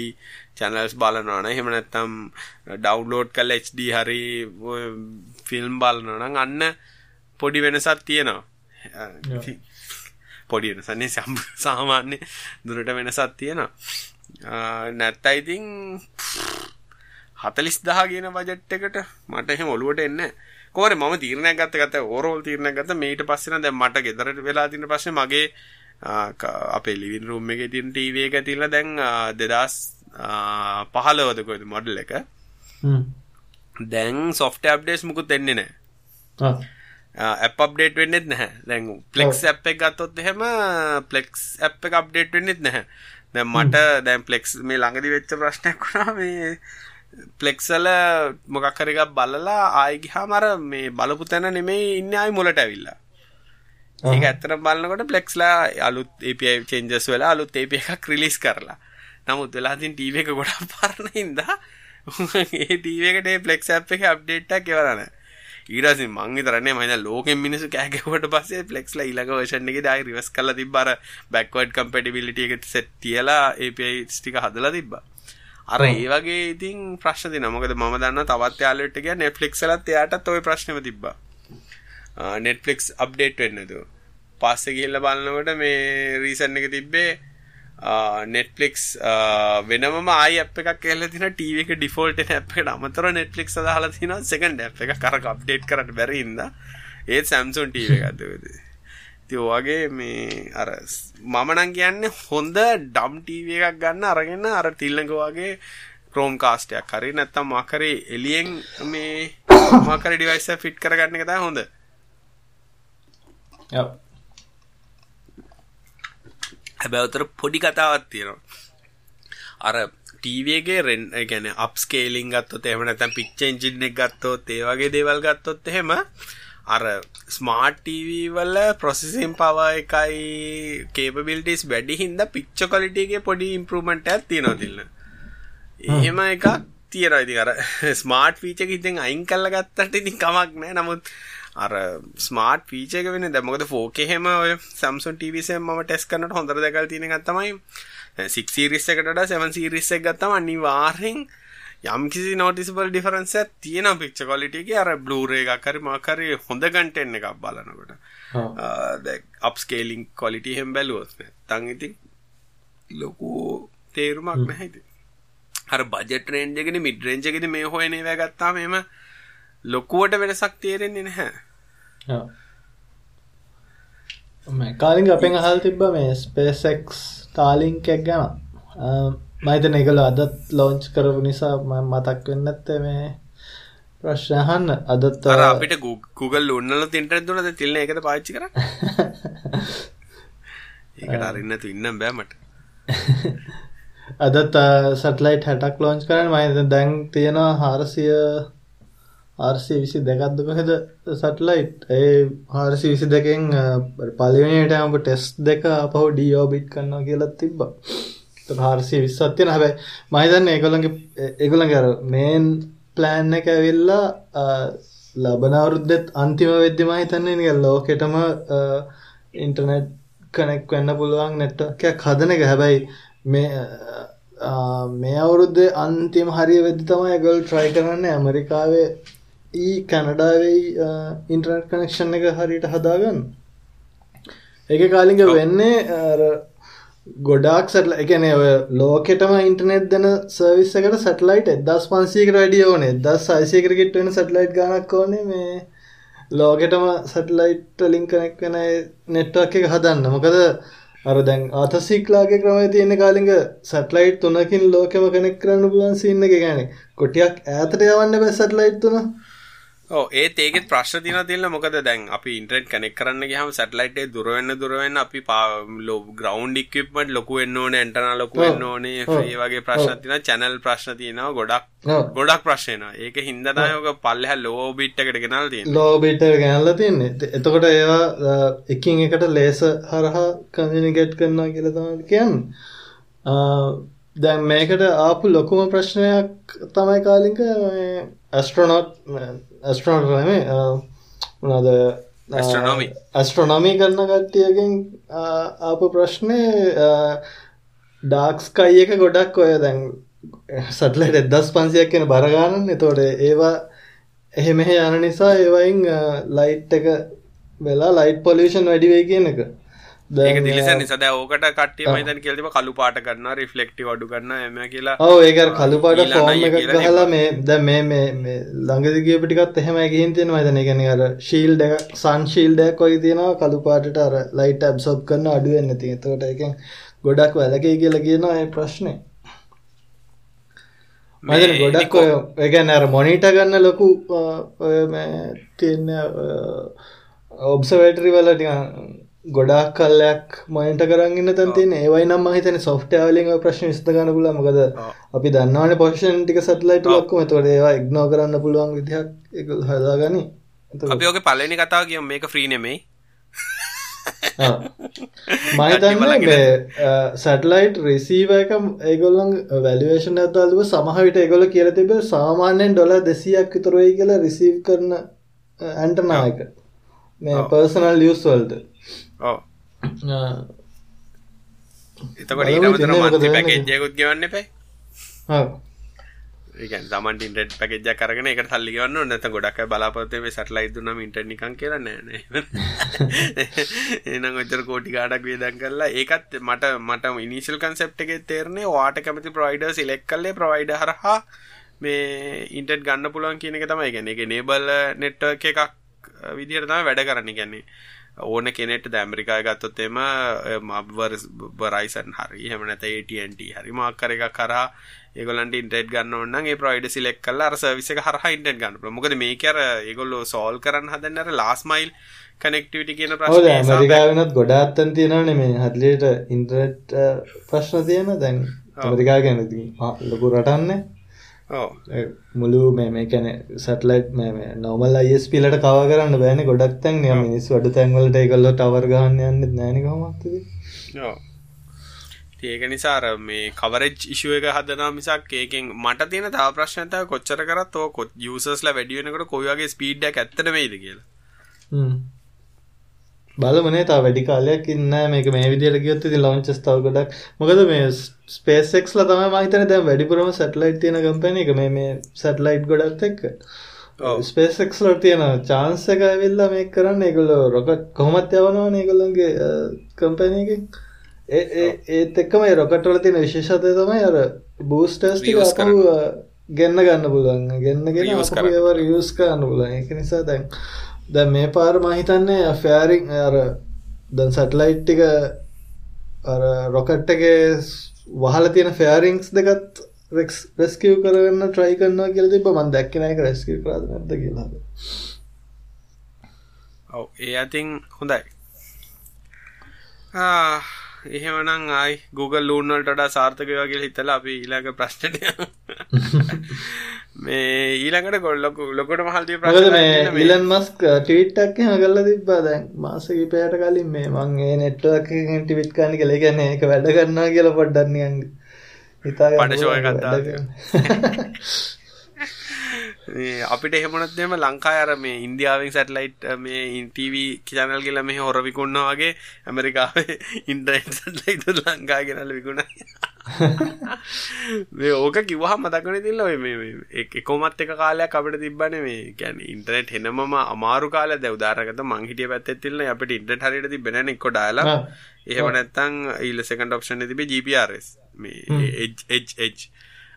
channels බලනවා නම් එහෙම නැත්නම් ඩවුන්ලෝඩ් කරලා HD හරි ෆිල්ම් බලනවා නම් අන්න පොඩි වෙනසක් තියෙනවා. Uh, පොඩි වෙනසන්නේ සාමාන්‍ය දුරට වෙනසක් තියෙනවා. Uh, නැත්නම් ඉතින් 40000 කියන බජට් එකට මට එහෙම ඔලුවට එන්නේ කෝරේ මම තීරණයක් ගත්ත ගත ඕරෝල් තීරණයක් ගත්ත මේට පස්සේ නම් දැන් මට ගෙදරට වෙලා තියෙන පස්සේ මගේ uh, අපේ ලිවින් රූම් එකේ තියෙන ටීවී එක තියලා දැන් 2000 පහලවදකොයිද මොඩල් එක? දැන් සොෆ්ට අප්ඩේස් මුකුත් එන්නේ නෑ ඇප් අප්ඩේට් වෙන්නෙත් නැහැ. දැන් පලෙක්ස් ඇ් එක ගත්තොත් එහෙම පලෙක්ස් ඇ් එක අප්ඩේට් වෙන්නෙත් නැහැ. දැ මට දැන් පලෙක්ස් මේ ළඟදි වෙච්ච ප්‍රශ්නයක් වුණා. මේ පලෙක්සල මොකක්කරක බලලා ආයගිහා මර මේ බලපු තැන නෙමේ ඉන්න අයි මොලට ඇවිල්ලා. ඒ ඇත්තර බලන්නකොට පලෙක්ස්ලා අලුත් ඒපයි චෙන්ජස් වෙලා අලුත් ඒප එකක් ක්‍රලිස් කරලා. නමුත් වෙලා තින් ටීවී එක ගොඩක් පරණ හින්දා ඒ ටීවී එකට ඒ ප්ලෙක්ස් ඇප් එකේ අප්ඩේට් එකක් එවලා නැහැ. ඊට පස්සේ මං විතරනේ මම දැන් ලෝකෙන් මිනිස්සු කෑ ගැහුවට පස්සේ ප්ලෙක්ස්ලා ඊළඟ version එකේදී ආයි රිවර්ස් කරලා තිබ්බා අර backward compatibility එක සෙට් තියලා APIs ටික හදලා තිබ්බා. අර ඒ වගේ ඉතින් ප්‍රශ්න තියෙනවා. මොකද මම දන්නවා තවත් යාළුවෙක්ට ගියා Netflix වලත් එයාටත් ওই ප්‍රශ්නෙම තිබ්බා. Netflix අප්ඩේට් වෙන්නේ නැතුව. පස්සේ ගිහිල්ලා බලනකොට මේ රීසන් එක තිබ්බේ නෙට්ලික්ස් වෙනම ආයි අප් එකක් කියල තින ටීව එක ඩිෆෝල්ට ඇප් එකට අමතර නෙට්ලික් දාලා තින සෙකන්ඩ ඇ් එක කර අප්ඩේට් කරට බැරින්ද ඒත් සැම්සුන් ටීව එකක්දවද තිෝවගේ මේ අර මමනං කියන්න හොඳ ඩම් ටීව එකක් ගන්න අරගෙන අර තිල්ලඟවාගේ ක්‍රෝම් කාස්ටයක් හරි නැත්තම් මකරේ එලියෙන් මේ මකර ඩිවයිස ෆිට් කරගන්න එක හොඳ. හැබැවතර පොඩි කතාවත් තියෙනවා. අර ටීවගේ රෙන් ගැන අප්ස්කේලිං ගත්තොත් එහම නැතැම් පික්ච එන්ජින් එක ගත්තොත් ඒ වගේ දේවල් ගත්තොත් එහෙම අර ස්මාර්ට් ටීවී වල ප්‍රොසෙසින් පව එකයි කේපබිලිටිස් වැඩි හින්ද පික්ච කොලිටගේ පොඩි ඉම්පරමෙන්ට් ඇත් තියෙනවා තිල්න්න එහෙම එකක් තියෙන ඉති අර ස්මාර්ට් ෆීචක ඉතින් අයින් කල්ල ගත්තට ඉතින් කමක් නෑ. නමුත් අර ස්මාර්ට් ෆීච එක වෙන දැමකද ෆෝකහෙම ඔය සම්සුන් ටීවිසේ ම ටෙස් කරනට හොඳර දෙකල් තින ගත්තමයි සික් සිරිස්ස එකට සැවන් සිරිස්ස එක ගත්තම අනිවාර්හෙන් යම් කිසි නෝටිසිබල් ඩිෆරන්ස තියෙන පික්ෂ කොලිටික අර බ්ලූරේ එකකරි මකරි හොඳ ගන්ටෙන් එකක් බලනකොට. අප්ස්කේලිං කොලිටි හෙම් බැලුවොත් තං ඉති ලොකු තේරුමක් නැහැති හර බජට රේන්ජගෙන මිඩරෙන්ජගෙද මේ හොයනේ වැගත්තා මෙම ලොකුවට වෙනසක් තේරෙන්නේ නැහැ. කාලින් අපෙන් අහල් තිබ්බ මේ ස්පේසෙක් තාලිංකක් ගැන. මයිතන එකල අදත් ලෝංච් කරපු නිසා මතක් වෙන්න ඇත්තේ මේ ප්‍රශ්නහන්න අදත් අපිට Google උන්නල තින්ට දුනද තිල්න එකද පාච්චි කර ඒකට අරන්නතු ඉන්නම් බෑමට අදත් සටලයිට් හැටක් ලෝංච් කරන මයිත දැන් තියෙනවා හාරසිය ආර්සි විසි දෙකක්ද කොහෙද සටලයිට් ඒ හාරසි විසි දෙකෙන් පලිවනයට අඹ ටෙස් දෙක අපහු ඩියෝබිට් කන්නවා කියලත් තිබ්බ. හාරසි විස්සත්තියන හැබැයි මහිතන්න ඒගොළගේ ඒගොළඟර මේන් ප්ලෑන් එක ඇවිල්ලා ලබනවරුද්දෙත් අන්තිම වෙද්දි මහිතන්නේ නික ලෝකෙටම ඉන්ටර්නෙට් කනෙක් වෙන්න පුළුවන් නෙට්ටකයක් හදන එක. හැබැයි මේ මේ අවුරුද්ධ අන්තිම හරිය වෙද්දි තමයි ගොල් ට්‍රයි කරන්න ඇමරිකාවේ ඊ කැනඩාවෙයි ඉන්ටර්නට් කනෙක්ෂන් එක හරියට හදාගන්න. එක කාලිග වෙන්නේ ගොඩක් සටල එකන ලෝකෙටම ඉන්ටනෙට් දෙන සර්විස් එකට සටලයිට එදස් පන්සීකට වැඩිය ඕන. දස් අයිසයකරගෙට වෙන සටලයිට් ගනක් ඕනේ. මේ ලෝකෙටම සටලයිට් ලිංකනෙක් වෙන නෙට්වක් එක හදන්න. මොකද අර දැන් අතසික්ලාගේ ක්‍රමය තියෙන කාලිග සටලයිට් තුනකින් ලෝකෙම කෙනෙක් කරන්න පුලන් සින්න එක ගැන. කොටියක් ඇතට යවන්න බැ සටලයිට් තුන ඒත් ඒකෙත් ප්‍රශ්න තින තිල්න්න මොකද දැන්? අපි ඉන්ට්‍රෙට් කනෙක් කරන්න ගහම සැටලයිටේ දුරවෙන්න දුරවෙන්න අපි පා ග්‍රවන්් ඉක්විප්මට ලොකුවෙන්න ඕන ඇන්ටන ලොකුවෙන්න ඕනේ ඒ වගේ ප්‍රශ්න තින චැනල් ප්‍රශ්න තියෙනවා ගොඩක් ගොඩක් ප්‍රශ්න ඒක හින්දනායෝක පල්ලහ ලෝ බිට්ටකට ගෙනල් තිය ලෝබිට ගැනල්ල තියන්නේ. එතකොට ඒවා එකින් එකට ලේස හරහා කමිනිගට් කරන්නා කියලතම කියන්න. දැන් මේකට ආපු ලොකුම ප්‍රශ්නයක් තමයි කාලික ඇස්ට්‍රනොට් ඇස්ට්‍රෝනටනේ මොනද ඇස්ට්‍රොනොමී කරන කට්ටියකින් ආප ප්‍රශ්නය ඩාක්ස්කයි එක ගොඩක් ඔය දැන් සටලට එදස් පන්සියක් කියෙන බරගානන් එතෝට ඒවා එහෙ මෙහ යන නිසා ඒවයින් ලයිට් එක වෙලා ලයිට් පොලිෂන් වැඩිවේ කියන එක ඒක දිලිසන සද ඕකට කට්ටිය මතන් කෙල්තිම කළු පාට කරන්න රිෆලෙක්ටි අඩු කරන්න එම කියලා. ඕ ඒක කළු පාට ෆෝර්ම එක හලා මේ ද මේ මේ ළඟදිගිය පිටිකත් එහෙම ගිහින් තියෙන මතන ගැන අර ශීල් දෙක සන්ශීල්ඩයක් කොයි තියෙනවා. කළු පාටට අර ලයිට ඇබ්සොබ් කරන්න අඩුවෙන්න ති තකට එකෙන් ගොඩක් වැලකයි කියලා කියනවා ඒ ප්‍රශ්නය මද ගොඩක් ඒගැන අර මොනිට ගන්න ලොකු තියන්න ඔබ්සවේටරි වලටික ගොඩක් කල්ලයක් මයින්ට කරන්න තන් තින ඒවයි නම් හිතන සොෆ්ටවලින් ප්‍රශ්න ස්ථගන පුල මකද අපි දන්නවන පොෂන් ටික සටලයිට ලක්කම තොට ඒවා එක්නෝ කරන්න පුළුවන් විදිහක් එක හදාගනි. අපි ඕක පලනි කතාව කිය මේක ෆ්‍රී නෙමෙයි. මහිතන්න සැටලයිට් රිසීව එක ඒගොල්ලන් වැලිවේෂන් ඇතල්ව සමහවිට එගොල කියල තිබ සාමාන්‍යයෙන් ඩොල දෙසියක් විතරයි කියලා රිසීව් කරන ඇන්ටනායක මේ පර්සනල් ලියස්වල්ට එතකොට ඊටමතර මන්ති පැකෙජ්ජයකුත් ගවන්න එපයි ඒකන් තමන්ට ඉන්ටට පැකෙජ්ජ කරන එක සල්ලි ගන්න නැත ගොඩක් බලාපොතේ සටලයි දුන්නම ඉන්ට නිකන් කියර නෑන එනම් ඔච්චර කෝටි ගාඩක් වේදන් කරලා ඒකත් මට මට ඉනිශල් කන්සෙප් එක තේරනේ වාට කැමති ප්‍රයිඩ සිලෙක් කල්ලේ ප්‍රයිඩ හරහා මේ ඉන්ටට ගන්න පුළුවන් කියන එක තමයි. ගැන එක නේබල් නෙට්ට එකක් විදිහට තමයි වැඩ කරන්න. ගැන්නේ ඕන කෙනෙට ද ඇමරිකාය ගත්තොත් එම බරයිසන් හරි හම නැත AT&T හරි මාකර එක කරා ඒගොල්ලන්ට ඉන්ටර්නෙට් ගන්න ඕන නම් ඒ ප්‍රොවයිඩර් සිලෙක්ට් කරලා අර සර්විස් එක හරහා ඉන්ටර්නෙට් ගන්න පුළුවන්. මොකද මේක අර ඒගොල්ලෝ සෝල්ව් කරන්න හදන්නේ අර ලාස්ට් මයිල් කනෙක්ටිවිටි කියන ප්‍රශ්නේ. ඔව් ඇමරිකාවේ වෙනත් ගොඩාක් තැන් තියෙනවනේ මේ හදලියට ඉන්ටර්නෙට් ප්‍රශ්න තියෙන දැන් ඇමරිකාව ගැන ලොකු රටන්නේ. මුළු මේ කැන සටලයිට් මේ නොමල් අයිස් පිලට කව කරන්න බෑන ගොඩක් තැන් මිනිස් වඩ තැන්වලට ඒකල්ල ටවර් ගහන්න යන්න නෑනකමත්ද ඒක නිසාර මේ කවරෙජ් ඉශුව එක හදනා මිසක් ඒකෙන් මට තියෙන තව ප්‍රශ්නතය කොච්චර කරත් ඕ කොත් යසස්ල වැඩියෙනකට කොයගේ ස්පීඩ්ඩක් ඇත්තට වේද කියලා බලමනේ තා වැඩි කාලයක් ඉන්න මේක මේ විදියට ගියොත් ඉතින් ලොන්චස් තව ගොඩක්. මොකද මේ ස්පේස් ලා තමයි මම හිතන්නේ දැන් වැඩිපුරම සැටලයිට් තියෙන කම්පැනි එක. මේ මේ සැටලයිට් ගොඩක් එක්ක. ස්පේස් එක්ස් වල තියෙන chance එක ඇවිල්ලා මේක කරන්න. ඒගොල්ලෝ රොකට් කොහොමත් යවනවනේ ඒගොල්ලන්ගේ කම්පැනි එකෙන්. ඒත් එක්කම රොකටවල තියෙන විශේෂතය තමයි අර බූස්ටර්ස් ටික ගෙන්න්න ගන්න පුළුවන්. ගෙන්න්නගෙන ඒව රියස් කරන්න පුලන් එක නිසා දැන් දැ මේ පාර මහිතන්නේ ෆෑරිං අර දැන් සැටලයිට් ටික අර රොකට්ටගේ වහල තියෙන ෆෑරිංස් දෙකත් රෙක්ස් රෙස්කිව් කරන්න ට්‍රයි කරන්නවා කියල තිබ මන් දැක්කනයක රැස්කිව කරද නැද කියලාද ඔව ඒ අතින් හොඳයි. එහෙමනම් ආයි Google ලූන් වලට වඩා සාර්ථක කියලා හිතලා අපි ඊළඟ ප්‍රශ්නෙට මේ ඊළඟට ලොකු ලොකුට මහල් තිය ප්‍රශ්න මේ ඊලන් මස්ක් ට්වීට් එකක් එහෙම කරලා තිබ්බා. දැන් මාස කිහිපයකට කලින් මේ මං ඒ නෙට්වර්ක් එකකින් ට්වීට් කරන්න කියලා. ඒ කියන්නේ ඒක වැඩ කරනවා කියලා පොඩ්ඩක් නිකන් හිතා ගන්න පඩ ෂෝ එකක් අපිට එහෙමනත් එම ලංකා අර මේ ඉන්දියාවෙන් සැටලයිට් මේ ඉන්ටීවී චැනල් කියලා මේ හොර විකුන්න වගේ ඇමරිකාවේ ඉන්ටර්නෙට් සැටලයිට් ලංකා ගෙනල්ලා විකුණා මේ ඕක කිව්වහම මතකනේ තිල්ල එකකොමත් එක කාලයක් අපිට තිබ්බනේ මේ කියන්නේ ඉන්ටර්නෙට් එනමම අමාරු කාලයක්. දැන් උදාහරණකට මං හිටිය පැත්තේ තිල්ල අපිට ඉන්ටර්නෙට් හරියට තිබ්බේ නැහැ එක්ක ඩයලා එහෙම නැත්නම් ඊළ සෙකන්ඩ් ඔප්ෂන් තිබ්බේ GPRS මේ එජ්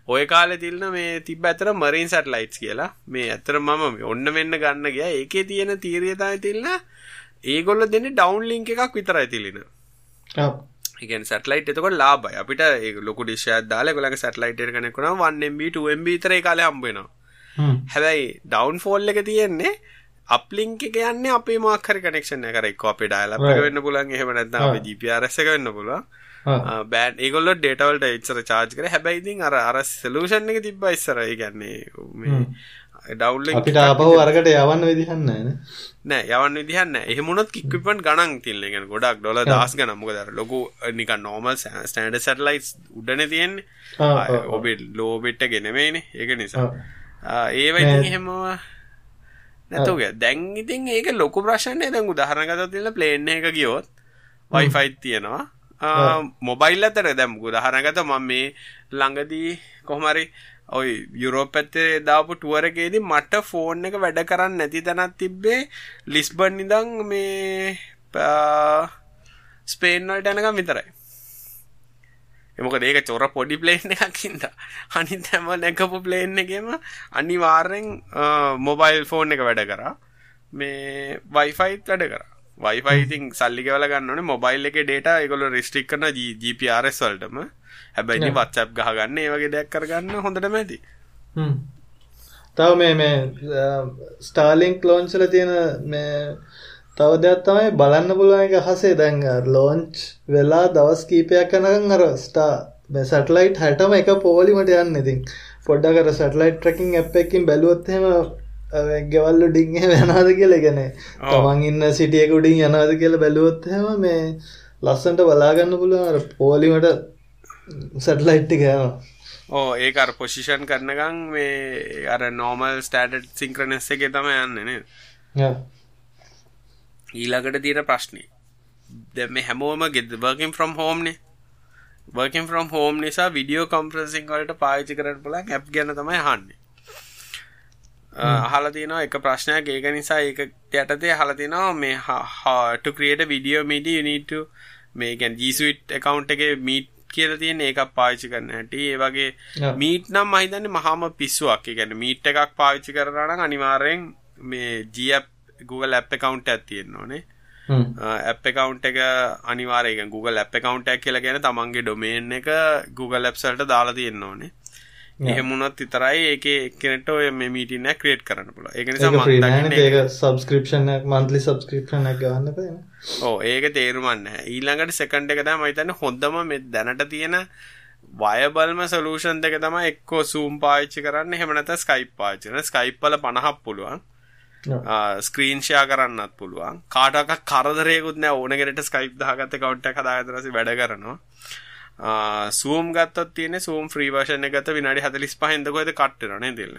ඔය කාලෙ තිල්න මේ තිබ ඇතර මරීන් සැටලයිට්ස් කියලා. මේ ඇතර මම ඔන්න වෙන්න ගන්න ගිය. ඒකේ තියෙන තීරියතාය තිල්න්න ඒගොල්ල දෙන්න ඩවන්් ලිංක එකක් විතරයි තිලින ඒකන් සැටලයිට් එතකොට ලාබයි අපිට ඒ ලොකු ඩිශ්ෂයක් දාලා ගොලක සැටලයිට් කනෙකුණ 1MB 2MB විතර කාලේ හම්බෙනවා හැබැයි ඩවන්් ෆෝල් එක තියෙන්නේ අප්ලිංක එක යන්නේ අපේ මාකර කනෙක්ෂන් කර එක්. අපේ ඩයිල වෙන්න පුලන් එහෙම නැත්නම් ජිපරස වෙන්න පුළුවන් බෑන් ඒගොල්ල ඩේටවල්ට එච්චර චාර්ජ් කර හැබැයිතින් අර අර සලූෂන් එක තිබ්බ ඉස්සර ගන්නේ ඩවල් අපිට අපහු අරකට යවන්න විදිහන්න නෑ. යවන්න විදිහන්න එහෙමුණත් කික්විපන් ගණන් තිල්ලගෙන ගොඩක් ඩොල දස් ගන මොකද ලොකු නික නෝමල් ස්ටන්ඩ සැටලයිස් උඩන තියෙන්නේ. ඔබේ ලෝබෙට්ට ගෙනවේන ඒක නිසා. ඒවයි එහෙමවා නැතුගේ දැන් ඉතින් ඒක ලොකු ප්‍රශ්නය දැන් උදාහරණගත තිල ප්ලේන්න එක ගියොත් වයිෆයිත් තියෙනවා මොබයිල් අතර දැම් ගුදහරගත මම මේ ළඟදී කොහමරි ඔයි යුරෝප ඇත්තේ දාපු ටුවරගේදී මට ෆෝන් එක වැඩ කරන්න නැති තැනත් තිබ්බේ ලිස්බන් ඉදං මේ ස්පේන්වල්ට යනකම් විතරයි. එමක ඒක චොර පොඩි ප්ලේන් එකක්කින්ද අනි තැම නැකපු ප්ලේන් එකම අනිවාර්යෙන් මොබයිල් ෆෝන් එක වැඩ කරා. මේ වයිෆයිත් වැඩ කරා වයිෆයිතින් සල්ලිකවල ගන්නන මොබයිල් එක ඩේට එකකොල රිස්ටික් කරන GPRS වල්ටම. හැබැයි වත්සප් ගහගන්න ඒ වගේ දෙයක් කරගන්න හොඳට මැති තව මේ මේ ස්ටාලිංක් ලෝන්චල තියෙන මේ තව දෙයක් තමයි බලන්න පුළුවන් එක හසේ දැන් ලෝන්ච් වෙලා දවස් කීපයක් කනකම් අර ස්ටා මේ සැටලයිට් හැටම එක පෝලිමට යන්න. ඉතින් පොඩ්ඩක් අර සැටලයිට් ට්‍රැකින් ඇප් එකකින් බැලුවොත් එහෙම ගෙවල්ලු ඩිංහ වෙනද කියල ගැන තමන් ඉන්න සිටියක උඩින් යනද කියල බැලුවොත්හෙම මේ ලස්සන්ට බලාගන්න පුළුව පෝලිමට සැටලයිට්ටි ගෑනවා ඕ ඒක අර පොසිෂන් කරනගං මේ අර නෝමල් ස්ටෑටඩ් සිංක්‍රනෙස්ස එක තම යන්නන ඊළඟට තියෙන ප්‍රශ්නය දෙම හැමෝම ගෙද වර්කින් ෆ්‍රම් හෝම්නේ වර්කින් ෆ්‍රම් හෝම් නිසා විඩියෝ කම්ප්‍රසිං වලට පාවිච්චි කරන්න පුලන් ඇප් ගැන තමයි හන්නේ අහල තිනවා එක ප්‍රශ්නයක්. ඒක නිසා ඒක යටතේ හල තිනවා මේ හට ක්‍රියට විඩියෝ මිඩි යනිට මේ ගැන් ජීසුවිට් එකකවන්් එක මීට් කියල තියෙන ඒක පාවිච්චි කරන්න හැට. ඒ වගේ මීට් නම් මහිතන්න මහම පිස්සුවක්. ගැන මීට් එකක් පාවිච්චි කරන අනිවාරයෙන් මේ ජියප් Google ඇප් එකකවන්් ඇත්තියෙන්න්න ඕනේ. ඇප් එකකවන්් එක අනිවාරයක Google ඇප් එකකවන්් ඇක් කියලා ගැන තමන්ගේ ඩොමේන් එක Google ඇප්සල්ට දාලා තියෙන්න්න ඕනේ එහෙමුණොත් විතරයි ඒක එක්කෙනට ඔය මීටින ක්‍රේට් කරන්න පුල ඒක නිසා සබස්ක්‍රපෂන් මන්ලි සබස්ක්‍රපෂන් ගන්න පන ඕ ඒක තේරුමන්න ඊළඟට සෙකන්ඩ එක තම හිතන්න හොඳම මෙ දැනට තියෙන වයබල්ම සලූෂන් දෙක තම එක්කෝ සූම් පාච්චි කරන්න හෙමනත ස්කයිප් පාචන ස්කයිප්පල පණහක් පුළුවන්. ස්ක්‍රීන්ෂයා කරන්නත් පුළුවන්. කාටක කරදරයකුත් නෑ. ඕනගෙනට ස්කයිප් දහගත කවට්ට කදාතරසි වැඩ කරනවා සූම් ගත්තත් තියෙන සූම් ්‍රී වර්ෂණ ගත විනාඩි හතලිස් පහන්දකොද කට්ටරන දෙල්ල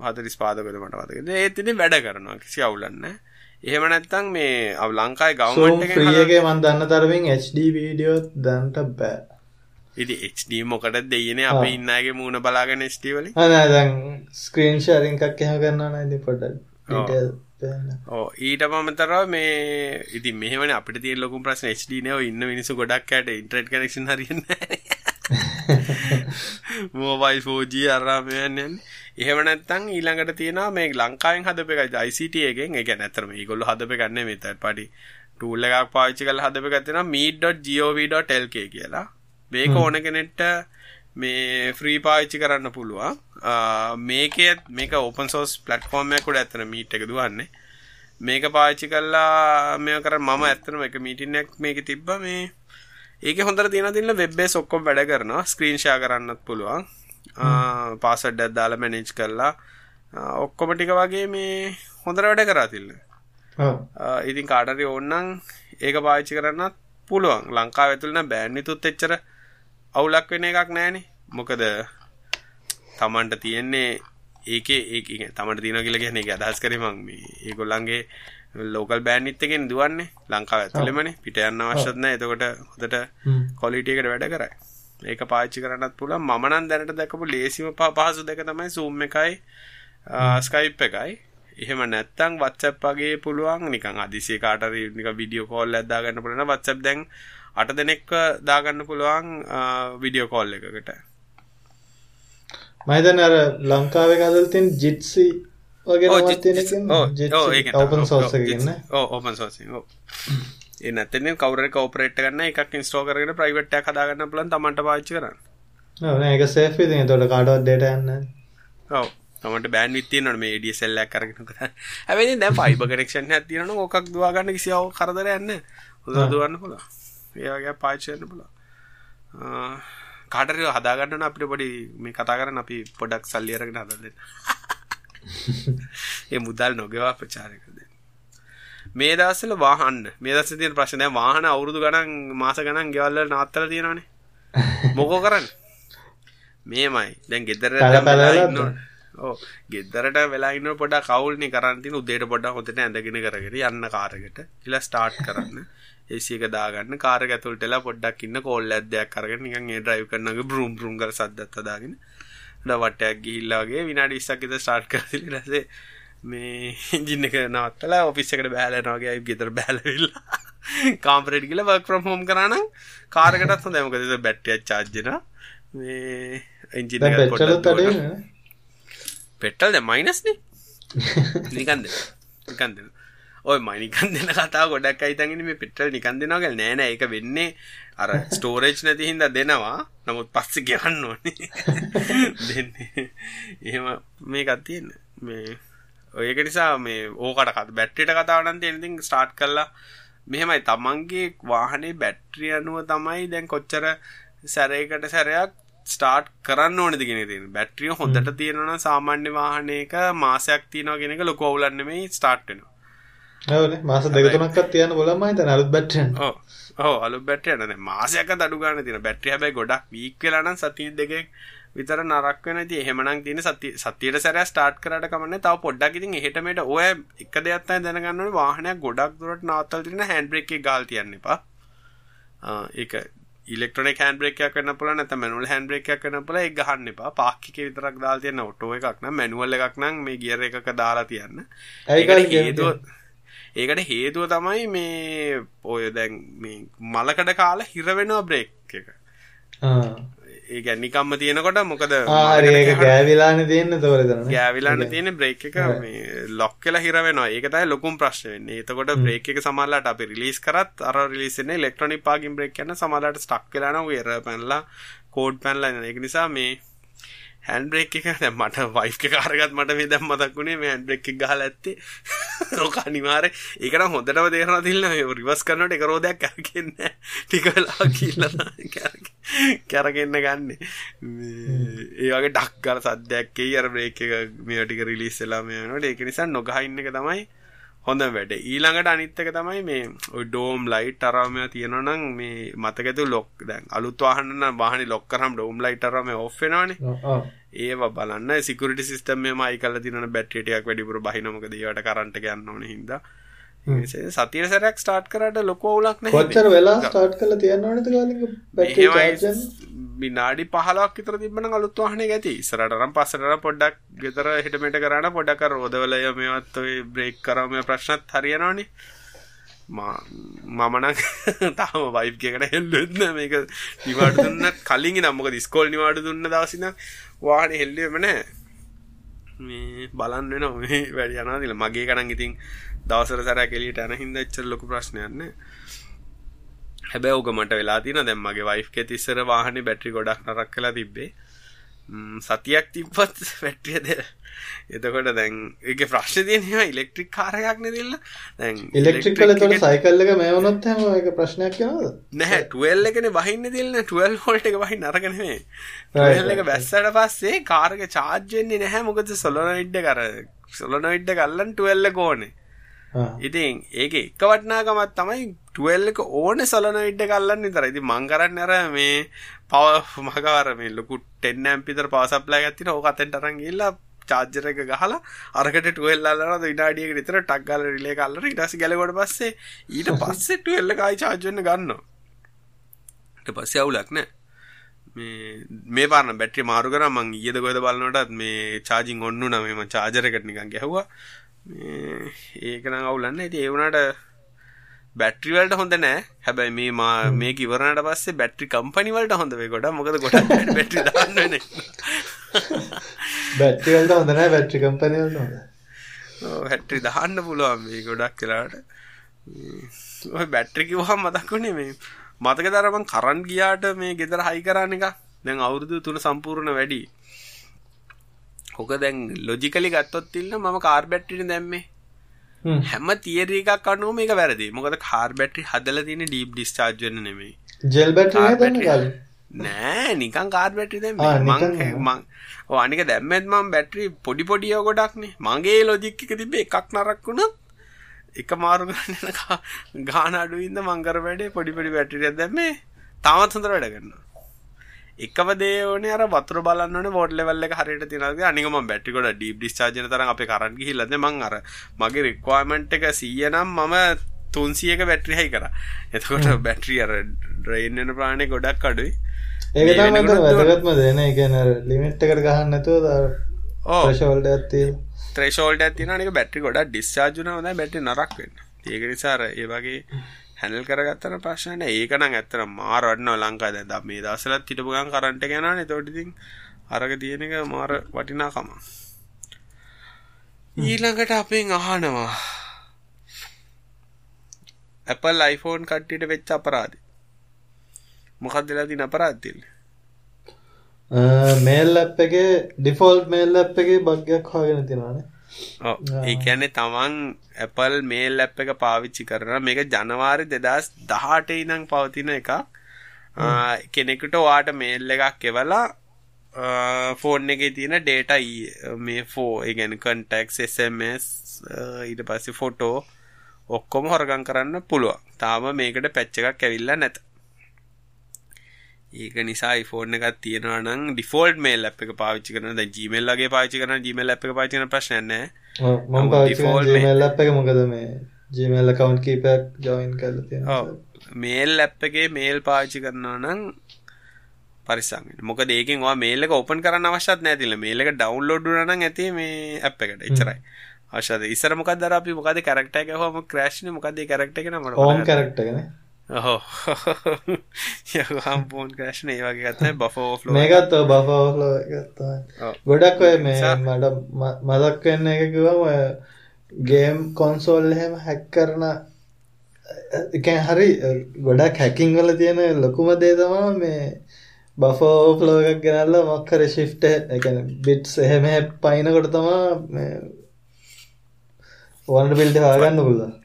හතලිස් පාදකොද මට වතක ඒතින වැඩ කරනවා කිසි අවුලන්න එහෙම නැත්තං මේ අව ලංකායි ගවන්ගේ මන් දන්න තරමින් HD වීඩියෝ දන්ට බෑ. ඉති HD මොකට දෙයන අප ඉන්නගේ මූුණ බලාගෙන ස්ටවල ස්ක්‍රීන් ශරිංකක් එහෙම කරන්න නයිති පොඩ ඕ ඊට පමතර මේ ඉති මෙහම අපට තිය ලොකු ප්‍රශ්න HD නව ඉන්න මිනිසු ගොඩක් ඇයට ඉන්ට්‍රට් කනෙක්ෂන් හරන්න මෝබයිල් ෆෝජී අරාමයන්යන් එහෙම නැත්තං ඊළඟට තියෙන මේ ලංකාවෙන් හදප එක ICTයගෙන් එක නැතරම ගොල්ල හදප ගන්න මෙත පඩි ටූල්ල එකක් පාච්චි කල හදප ගත්තින මීඩ.ජෝව.ටල්ක කියලා. මේක ඕන කෙනෙට්ට මේ ෆ්‍රී පාච්චි කරන්න පුළුවන්. මේකත් මේක ඕපන් සෝස් පලට්ෆෝර්ම්මයකුට ඇතන මීට එක දුවන්නේ. මේක පාච්චි කල්ලා මේ කර මම ඇත්තනම එක මීටිනක් මේක තිබ්බ. මේ ඒක හොඳර තින තින්න වෙබ්බේ සොක්කොම් වැඩ කරනවා. ස්ක්‍රීන්ෂා කරන්නත් පුළුවන්. පාසඩ් ඇත්දාල මැනෙජ් කරලා. ඔක්කොම ටික වගේ මේ හොඳර වැඩ කරතිල්ල ඉතින් කාටරි ඕන්නන් ඒක පාච්චි කරන්නත් පුළුවන්. ලංකා ඇතුලන බෑන්නිතුත් එච්චර අවුලක් වෙන එකක් නෑනේ මොකද තමන්ට තියෙන්නේ ඒක ඒ තමට තින කියල ගැන එක අදහස් කරමක් මේ ඒගොල්ලන්ගේ ලෝකල් බෑන්නිත්තකෙන් දුවන්නේ ලංකාව ඇතුලෙමනේ පිට යන්න අවශ්‍යත්න එතකොට හොදට කොලිටියකට වැඩ කරයි ඒක පාච්චි කරන්නත් පුළ මනන් දැනට දැකපු ලේසිම පහසු දෙක තමයි සූම් එකයි ස්කයිප් එකයි. එහෙම නැත්තං වත්සප්පගේ පුළුවන් නිකන් අදිසේ කාටර නික විඩියෝ කෝල් ඇදාගන්න පුලන වත්සප් දැන් අට දෙනෙක්ව දාගන්න පුළුවන් විඩියෝ කෝල් එකකට. මයිතන අර ලංකාව කදල්තින් ජිත්සි වගේ ඕපන් සෝසගන්න ඕපන් සෝසි එනතන කවර කවපරේට ගන්න එකක් ඉස්ටෝ කරන ප්‍රයිවට් කදාගන්න පුලන් තමන්ට පාච්චි කරන්න. ඒක සේෆි තොට කාඩුවත් ඩට යන්න ඔව තමට බෑන් විත්තිය නොට මේ ඩිය සෙල්ල කරගෙන කර ඇැයි දැ ෆයිබ කනෙක්ෂන් ඇතියන ඕකක් දවාගන්න කිසිාව කරදර යන්න හොද දුවන්න පුලා ඒගේ පාච්චයන්න පුල කාටර හදාගන්න අපිට පොඩි මේ කතා කරන්න අපි පොඩක් සල්ලියරගෙන හදන්න. ඒ මුදල් නොගෙවා ප්‍රචාරකද මේ දස්සල වාහන්න මේ දස තියන ප්‍රශ්නය වාහන අවුරුදු ගණන් මාස ගණන් ගෙවල්ල නත්තල තියෙනවානේ. මොකෝ කරන්න? මේමයි. දැන් ගෙදර ඕ ගෙදරට වෙලාන්න පොඩ කවුල්නි කරන්තින උදේට පොඩ හොතට ඇඳගෙන කරගෙන යන්න කාරකට ඉල ස්ටාර්ට් කරන්න ඒසික දාගන්න. කාර ඇතුළටලා පොඩ්ඩක් ඉන්න කෝල් ඇදයක් කරගෙන නිකන් ඒ ඩ්‍රයිව් කරනගේ බ්‍රූම් බ්‍රූම් කර සද්දත් දාගෙන වටයක් ගිහිල්ලාගේ විනාඩි 20ක් විතර ස්ටාර්ට් කරලා ඊට මේ එන්ජින් එක නවත්තලා ඔෆිස් එකට බෑලා යනවා ගියා ගෙදර බෑලාවිල්ලා කාම්පරේට් ගිහලා වර්ක් ෆ්‍රොම් හෝම් කරා නම් කාර් එකටත් හොඳයි. මොකද ඒක බැටරියක් charge වෙනවා. මේ එන්ජින් එක පොඩ්ඩක් පෙට්‍රල් දැන් මයිනස් නේ. නිකන් දෙන්න නිකන් දෙන්න ඔය මනිකන් දෙන කතා ගොඩක් අයිතගෙන මේ පෙට්‍රල් නිකන් දෙනවාගල් නෑන එක වෙන්නේ අර ස්ටෝරේජ් නැති හින්ද දෙනවා. නමුත් පස්ස කියන්න ඕනේ. දෙන්නේ. එහෙම මේ කත්තියන්න මේ ඔයක නිසා මේ ඕකට කත් බැට්ටිට කතාවනන් එනිතින් ස්ටාර්ට් කරලා මෙහෙමයි. තමන්ගේ වාහනේ බැට්‍රිය අනුව තමයි දැන් කොච්චර සැරයකට සැරයක් ස්ටාර්ට් කරන්න ඕනද කියන තියෙන බැටරිය හොඳට තියෙනවා නම් සාමාන්‍ය වාහනයක මාසයක් තියෙනවා කියන එක ලොකු අවුලක් නෙමෙයි ස්ටාර්ට් වෙනවා ඔව්නේ මාස දෙක තුනක්වත් තියන්න බලන්න මම හිතන්නේ. අලුත් බැටරියක් ඔව්. ඔව් අලුත් බැටරිය නේද මාසයක්වත් අඩු ගන්න තියෙන බැටරිය හැබැයි ගොඩක් වීක් වෙලා නම් සතිය දෙකක් විතර නරක් වෙන ඉතින් එහෙමනම් තියෙන සතිය සතියට සැරයක් ස්ටාර්ට් කරාට කමන්නේ තව පොඩ්ඩක්. ඉතින් එහෙට මෙහෙට ඔය එක දෙයක් තමයි දැනගන්න ඕනේ. වාහනයක් ගොඩක් දුරට නවත්තලා තියෙන හෑන්ඩ් බ්‍රේක් එක ගාල් තියන්න එපා. ආ ඒක ඉලෙක්ට්‍රොනික හෑන්ඩ් බ්‍රේක් එකක් වෙන්න පුළුවන්. නැත්නම් මැනුවල් හෑන්ඩ් බ්‍රේක් එකක් වෙන්න පුළුවන්. ඒක ගහන්න එපා. පාක් එකේ විතරක් දාලා තියන්න. ඔටෝ එකක් නම් මැනුවල් එකක් නම් මේ ගියර් එකක දාලා තියන්න. ඒකට හේතුව ඒකට හේතුව තමයි මේ ඔය දැන් මේ මලකඩ කාලා හිර වෙනවා බ්‍රේක් එක. ඒ කියන්නේ නිකම්ම තියෙනකොට මොකද ඒක ගෑවිලානේ තියෙන්නේ තෝරේ ගෑවිලානේ තියෙන්නේ බ්‍රේක් එක. ලොක් වෙලා හිර වෙනවා. ඒක තමයි ලොකුම ප්‍රශ්නේ වෙන්නේ. එතකොට බ්‍රේක් එක සමහරලාට අපි රිලීස් කරත් අර රිලීස් වෙන්නේ ඉලෙක්ට්‍රොනික පාර්කින් බ්‍රේක් යන සමහරලාට ස්ටක් වෙලා යනවා එරර් පැනලා කෝඩ් පැනලා ඒක නිසා මේ හැන්ඩ් බ්‍රේක් එක දැන් මට වයිෆ් එක අරගත් මට මේ දැන් මතක් වුණේ මේ හැන්ඩ් බ්‍රේක් එක ගහලා ඇත්තේ. ඕක අනිවාර්ය ඒක නම් හොඳටම තේරෙනවා තිල්ල මේ රිවර්ස් කරනකොට එක රෝදයක් කරගෙන්නේ ටික වෙලා කියලා කරගෙන්න ගන්න. ඒ වගේ ඩක් ගාලා සද්දයක් එයි අර බ්‍රේක් එක මේ ටික රිලීස් වෙලා මේ වෙනකොට. ඒක නිසා නොගහ ඉන්න එක තමයි හොඳ වැඩ. ඊළඟට අනිත් එක තමයි මේ ඔය ඩෝම් ලයිට් අරම තියෙනවා නම් මේ මතකද ලොක් දැන් අලුත් වාහන නම් වාහනේ ලොක් කරාම ඩෝම් ලයිට් අරම ඔෆ් වෙනවනේ. ඒව බලන්න. සිකුරිටි සිස්ටම් කරලා තියෙනවනේ බැටරි ටිකක් වැඩිපුර බහින මොකද ඒවට කරන්ට් එක යන්න ඕනේ හින්දා. සතිය සැරයක් ස්ටාර්ට් කරාට ලොකු අවුලක් නැහැ කොච්චර වෙලා ස්ටාර්ට් බැටරි චාර්ජ් විනාඩි 15ක් විතර තිබ්බනම් අලුත් වාහනේ ඇති. පස්සට නම් පොඩ්ඩක් ගෙදර හිට මෙට කරාන පොඩ්ඩක් අර රෝදවල මේවත් බ්‍රේක් කරාම ප්‍රශ්නත් හරියනවනේ. මම නම් තාම වයිෆ් එකකට හෙල්ලුවෙත් නෑ. මේක නිවාඩු දුන්නත් කලින් ඉතින් මොකද ඉස්කෝලේ නිවාඩු දුන්න දවස් ඉඳන් වාහනේ හෙල්ලුවෙම නෑ. මේ බලන්න වෙනවා. මේ වැඩි යනවා දිලා මගේ කණන් ඉතින් දවසට සැරයක් එළියට යන හින්දා එච්චර ලොකු ප්‍රශ්නයක් නෑ. හැබැයි ඕක මට වෙලා තියෙනවා. දැන් මගේ වයිෆ් කෙත් ඉස්සර වාහනේ බැටරි ගොඩක් නරක් කරලා තිබ්බේ සතියක් තිබ්බත් බැටරිය දෙ එතකොට දැන් ඒකේ ප්‍රශ්නේ තියෙනවා ඉලෙක්ට්‍රික් කාර් එකක් නෙදෙල්ල දැන් ඉලෙක්ට්‍රික් වල එතකොට සයිකල් එක මේ වුණොත් එහෙම ඒක ප්‍රශ්නයක් නැහැ 12 එකනේ වහින්නේ දෙල්ල 12 වෝල්ට් එක නෙමෙයි. 12 එක බැස්සට පස්සේ කාර් එක charge වෙන්නේ නැහැ. මොකද සොලොනොයිඩ් එක අර සොලොනොයිඩ් එක අල්ලන් 12 එක ඕනේ. ඉතින් ඒක එක වටනාකමක් තමයි 12 එක ඕනේ සොලනොයිඩ් එක අල්ලන්න විතරයි. ඉතින් මං කරන්නේ අර මේ පවර් මගවර මේ ලොකු 10 ඇම්ප් විතර පවර් සප්ලයි එකක් තියෙනවා. ඕක අතෙන්ට අරන් ගිහිල්ලා චාර්ජර් එක ගහලා අරකට 12 අල්ලනවා විනාඩියකට විතර ටක් ගාලා රිලේ එක අල්ලලා ඊට පස්සේ ගැලෙවට පස්සේ ඊට පස්සේ 12 එක ආයි චාර්ජ් වෙන්න ගන්නවා. ඊට පස්සේ අවුලක් නැහැ. මේ මේ පාරන බැටරි මාරු කරා මං ඊයේද කොහෙද බලනකොටත් මේ චාර්ජින් ඔන් වුණා මේ මං චාර්ජර් එකට නිකන් ගැහුවා ඒක නම් අවුලන්න ඉතින් ඒ වුණාට බැටරි වලට හොඳ නෑ. හැබැයි මේ මා මේක ඉවරනට පස්සේ බැටරි කම්පැනි වලට හොඳ වෙයි ගොඩක්. මොකද ගොඩක් බැටරි දාන්න වෙන්නේ බැටරි වලට හොඳ නෑ බැටරි කම්පැනි වලට හොඳ ඔව් බැටරි දාන්න පුළුවන් මේ ගොඩක් වෙලාවට. ඔය බැටරි කිව්වම මතක් වුණේ මේ මතකද අර මං කරන්ට් ගියාට මේ ගෙදර හයි කරන්න එක දැන් අවුරුදු 3 සම්පූර්ණ වැඩි. ඕක දැන් ලොජිකලි ගත්තොත් ඉන්න මම කාර් බැටරිනේ දැම්මේ. හැම තියරි එකක් අනුව මේක වැරදි. මොකද කාර් බැටරි හදලා තියෙන්නේ ඩීප් ඩිස්චාර්ජ් වෙන්න නෙමෙයි. ජෙල් බැටරි නෙමෙයි නෑ නිකන් කාර් බැටරි දැම්මේ. මං මං ඔව් අනික දැම්මෙත් මම බැටරි පොඩි පොඩි ඒවා ගොඩක්නේ. මගේ ලොජික් එක තිබ්බේ එකක් නරක් වුණොත් එක මාරු යන ගාන අඩුවින්ද මං කර වැඩේ පොඩි පොඩි බැටරියක් දැම්මේ. තාමත් හොඳට වැඩ කරනවා. එකම දේ ඕනේ අර වතුර බලන්න ඕනේ වෝට් ලෙවල් එක හරියට තියනවාද අනික මම බැටරි ගොඩ ඩීප් ඩිස්චාර්ජ් වෙන තරම් අපේ කරන්ට් ගිහිල්ලාද මං අර මගේ රික්වයර්මන්ට් එක 100 නම් මම 300ක බැටරි හයි කරා. එතකොට බැටරි අර ඩ්‍රේන් වෙන ප්‍රමාණය ගොඩක් අඩුයි. ඒක තමයි වැදගත්ම දේ නේ. ඒ කියන්නේ අර ලිමිට් එකට ගහන්න නැතුව අර ත්‍රෙෂෝල්ඩ්. අනික බැටරි ගොඩක් ඩිස්චාර්ජ් වෙනවා හොඳයි බැටරි නරක් වෙන්න. ඒක නිසා අර ඒ වගේ හැනල් කරගත්තන ප්‍රශ්න නෑ ඒක නම් ඇත්තට මාර වටිනවා ලංකාවේ. දැන් මේ දවස්වලත් හිටපු ගමන් කරන්ට් එක යනවනේ. එතකොට ඉතින් අරක තියෙන එක මාර වටිනාකම. ඊළඟට අපෙන් අහනවා. Apple iPhone කට්ටියට වෙච්ච අපරාධය. මොකක්ද වෙලා තියෙන අපරාධ තියෙන්නේ මේල් ඇප් එකේ ඩිෆෝල්ට් මේල් ඇප් එකේ බග් එකක් හොයගෙන තියෙනවානේ. ඒ කියන්නේ තමන් Apple මේල් ඇප් එක පාවිච්චි කරන මේක ජනවාරි 2018 ඉඳන් පවතින එකක්. කෙනෙකුට වාට මේල් එකක් එවලා ෆෝන් එක තියෙන ඩේට මේ ෆෝ ඉගැන කන්ටෙක් SMS ඊට පස්සේ ෆොටෝ ඔක්කොම හොරගන් කරන්න පුළුවන්. තාම මේකට පැච්ච එකක් ඇවිල්ලා නැත ඒක නිසා iPhone එකක් තියෙනවා නම් ඩිෆෝල්ට් මේල් ඇප් එක පාවිච්චි කරන දැන් Gmail වගේ පාවිච්චි කරන Gmail ඇප් එක පාවිච්චි කරන ප්‍රශ්නයක් නැහැ මම පාවිච්චි කරන Gmail ඇප් එක මොකද මේ Gmail account කීපයක් join කරලා තියෙනවා ඔව් මේල් ඇප් එකේ මේල් පාවිච්චි කරනවා නම් පරිස්සම් වෙන්න. මොකද ඒකෙන් ඔයා මේල් එක ඕපන් කරන්න අවශ්‍යත් නැහැ තියලා. මේල් එක ඩවුන්ලෝඩ් වුණා නම් ඇති මේ ඇප් එකට. එච්චරයි. අවශ්‍යද. ඉස්සර මොකක්ද අර අපි මොකද කැරක්ටර් එක ගහුවම ක්‍රෑෂ් නේ මොකද ඒ කැරක්ටර් එක එකනේ. ඔහො. යගම් ෆෝන් ක්‍රෑෂ් නේ ඒ වගේ. මේකත් ඔය බෆර් ඕවර්ෆ්ලෝ එකක් තමයි. ගොඩක් ඔය මේ මට මතක් වෙන එක කිව්වම ඔය ගේම් කොන්සෝල් එහෙම හැක් කරන එකන් හරි ගොඩක් හැකින් වල තියෙන ලොකුම දේ තමයි මේ බෆෝ ෆ්ලෝ එකක් ගෙනල්ලා මොකක් හරි shift එක කියන්නේ bits එහෙම පයින්කොට තමයි මේ vulnerability හොයාගන්න පුළුවන්.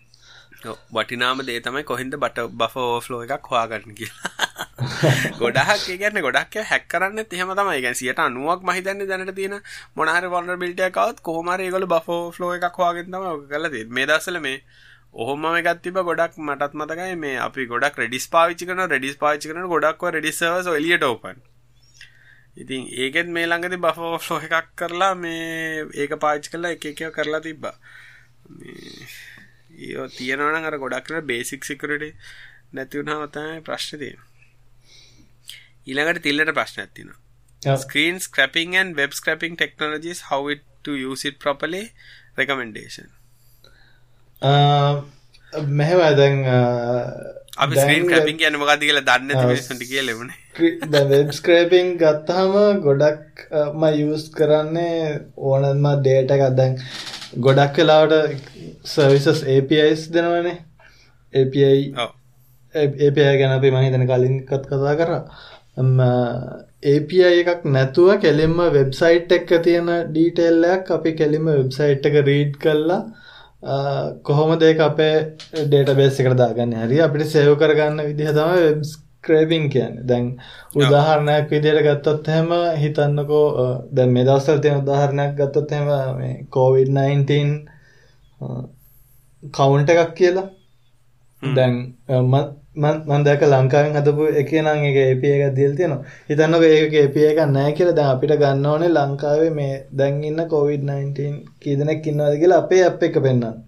ඔව් වටිනාම දේ තමයි කොහෙන්ද බට බෆර් ඕවර්ෆ්ලෝ එකක් හොයාගන්න කියලා. ගොඩක් ඒ කියන්නේ ගොඩක් අය හැක් කරන්නේත් එහෙම තමයි. ඒ කියන්නේ 90ක් මම හිතන්නේ දැනට තියෙන මොන හරි vulnerability එකක් આવත් කොහොම හරි ඒගොල්ලෝ බෆර් ඕවර්ෆ්ලෝ එකක් හොයාගෙන තමයි ඔක කරලා තියෙන්නේ. මේ දවස්වල මේ ඔහොම එකක් තිබ්බ ගොඩක් මටත් මතකයි මේ අපි ගොඩක් රෙඩිස් පාවිච්චි කරන රෙඩිස් පාවිච්චි කරන ගොඩක් ඔය රෙඩිස් සර්වර්ස් එළියට ඕපන්. ඉතින් ඒකෙත් මේ ළඟදී බෆර් ඕවර්ෆ්ලෝ එකක් කරලා මේ ඒක පාවිච්චි කරලා එක එක කරලා තිබ්බා. ඒ තියෙනවා නම් අර ගොඩක් කරලා බේසික් සිකියුරිටි නැති වුණාම තමයි ප්‍රශ්නේ තියෙන්නේ. ඊළඟට තිල්ලට and web scrapping technologies how it to use it properly recommendation. මෙහෙම දැන් අපි ස්ක්‍රීන් ක්‍රැපින් කියන්නේ මොකක්ද කියලා දන්නේ නැති මිනිස්සුන්ට කියලා එමුනේ දැන් වෙබ් ස්ක්‍රේපින් ගත්තාම ගොඩක් මම යූස් කරන්නේ ඕනම ඩේටා එකක්. දැන් ගොඩක් වෙලාවට සර්විසස් APIs දෙනවනේ. API API ගැන අපි මම හිතන්නේ කලින් කතා කරා. API එකක් නැතුව කෙලින්ම වෙබ්සයිට් එක තියෙන ඩීටේල් එකක් අපි කෙලින්ම වෙබ්සයිට් එක රීඩ් කරලා කොහොමද ඒක අපේ ඩේටාබේස් එකට දාගන්නේ හරි අපිට සේව් කරගන්න විදිහ තමයි වෙබ් ස්ක්‍රේපින් කියන්නේ. දැන් උදාහරණයක් විදිහට ගත්තොත් එහෙම හිතන්නකෝ දැන් මේ දවස්වල තියෙන උදාහරණයක් ගත්තොත් එහෙම මේ COVID-19 කවුන්ට් එකක් කියලා. දැන් මම දැක ලංකාවෙන් හදපු එකේ නම් ඒක API එකක් දීලා තියෙනවා. හිතන්නකෝ ඒක API එකක් නැහැ කියලා දැන් අපිට ගන්න ඕනේ ලංකාවේ මේ දැන් ඉන්න COVID-19 කී දෙනෙක් ඉන්නවද කියලා අපේ app එක පෙන්වන්න.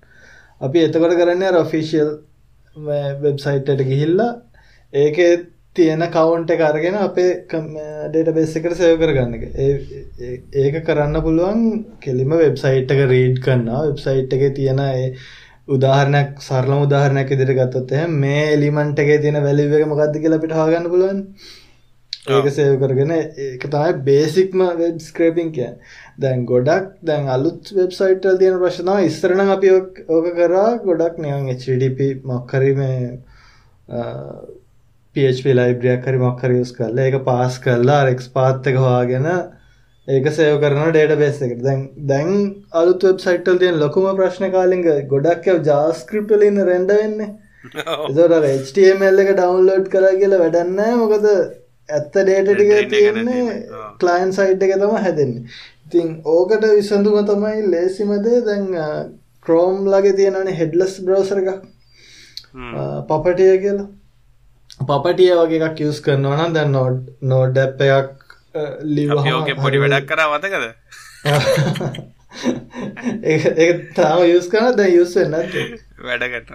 අපි එතකොට කරන්නේ අර official වෙබ්සයිට් එකට ගිහිල්ලා ඒකේ තියෙන කවුන්ට් එක අරගෙන අපේ ඩේටාබේස් එකට සේව් කරගන්න එක. ඒක කරන්න පුළුවන් කෙලිම වෙබ්සයිට් එක රීඩ් කරනවා. වෙබ්සයිට් එකේ තියෙන ඒ උදාහරණයක් සරලම උදාහරණයක් විදිහට ගත්තොත් එහෙනම් මේ එලිමන්ට් එකේ තියෙන වැලියු එක මොකක්ද කියලා අපිට හොයාගන්න පුළුවන්. ඒක සේව් කරගෙන ඒක තමයි බේසික්ම වෙබ් ස්ක්‍රේපින් කියන්නේ. දැන් ගොඩක් දැන් අලුත් වෙබ්සයිට් වල තියෙන ප්‍රශ්න තමයි ඉස්සර නම් අපි ඕක කරා ගොඩක් නිකන් HTTP මොකක් හරි මේ PHP ලයිබ්‍රරි එකක් හරි මොකක් හරි යූස් කරලා ඒක පාස් කරලා අර XPath එක හොයාගෙන ඒක සේව් කරනවා ඩේටාබේස් එකට. දැන් දැන් අලුත් වෙබ්සයිට් වල තියෙන ලොකුම ප්‍රශ්නේ කාලින්ග ගොඩක් වල ඉන්න රෙන්ඩර් වෙන්නේ. අර HTML එක ඩවුන්ලෝඩ් කරා කියලා වැඩක් නැහැ. මොකද ඇත්ත ඩේටා ටික තියෙන්නේ ක්ලයන්ට් සයිඩ් එකේ තමයි හැදෙන්නේ. ඉතින් ඕකට විසඳුම තමයි ලේසිම දේ දැන් Chrome ලගේ තියෙනවනේ headless browser එකක්. Puppeteer කියලා. Puppeteer වගේ එකක් යූස් කරනවා නම් දැන් Node Node app එකක් ලිවෝක පොඩි වැඩක් කර මතකද? ඒ තාම යස් කරන ද යුස් වෙන්න වැඩකට.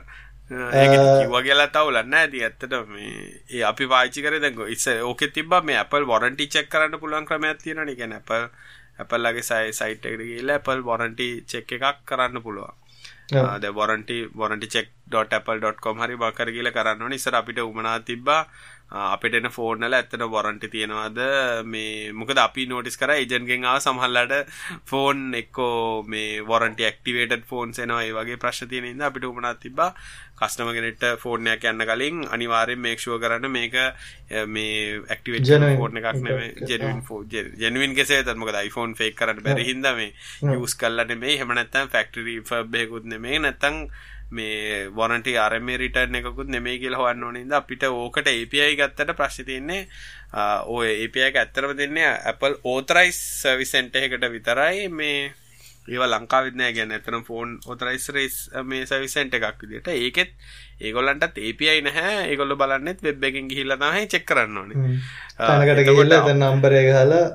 කිවගේලා තවලන්න ඇති ඇත්තට මේ ඒ අපි පාචි කර දැක ඉස්ස ඕක තිබ මේ අපල් වොරන්ටි චෙක් කරන්න පුළුවන් ක්‍රම ඇතියෙන නිගැන අප ඇපල්ලගේ සයි සයිට් එකට කියලා ඇපල් වොරන්ටි චෙක් එකක් කරන්න පුළුවන්. ද වොරන්ටි වොරන්ටි චෙක්.apple.com හරි බකර කියල කරන්න නිසර අපිට උමනා තිබ්බා අපිට එන ෆෝන් වල ඇත්තට වොරන්ටි තියෙනවද? මේ මොකද අපි නෝටිස් කරා ඒජන්ට් ගෙන් ආව සමහරලාට ෆෝන් එක්කෝ මේ වොරන්ටි ඇක්ටිවේටඩ් ෆෝන්ස් එනවා ඒ වගේ ප්‍රශ්න තියෙන ඉඳලා අපිට උමනා තිබ්බා. කස්ටමර් කෙනෙක්ට ෆෝන් එකක් යන්න කලින් අනිවාර්යෙන් මේක් ෂුවර් කරන්න මේක මේ ඇක්ටිවේට් ෆෝන් එකක් නෙමෙයි. ජෙනුයින් ෆෝන් ජෙනුයින් කෙසේ වෙතත් මොකද iPhone ෆේක් කරන්න බැරි හින්දා මේ යූස් කරලා නෙමෙයි. එහෙම නැත්නම් ෆැක්ටරි රිෆර්බ් එකකුත් නෙමෙයි. නැත්නම් මේ වොරන්ටි ආරම රිටර්න් එකකුත් නෙමෙයි කියලා හොයන්න ඕනේ ඉඳ අපිට ඕකට API ගත්තට ප්‍රශ්නේ තියෙන්නේ ඔය API එක ඇත්තටම දෙන්නේ Apple service center එකකට විතරයි මේ ඒවා ලංකාවෙත් නෑ කියන්නේ. ඇත්තටම ෆෝන් authorized මේ center එකක් විදිහට ඒකෙත් ඒගොල්ලන්ටත් API නැහැ. ඒගොල්ලෝ බලන්නෙත් වෙබ් එකෙන් ගිහිල්ලා තමයි චෙක් කරන්න ඕනේ. තැනකට ගිහිල්ලා දැන් නම්බර් එක ගහලා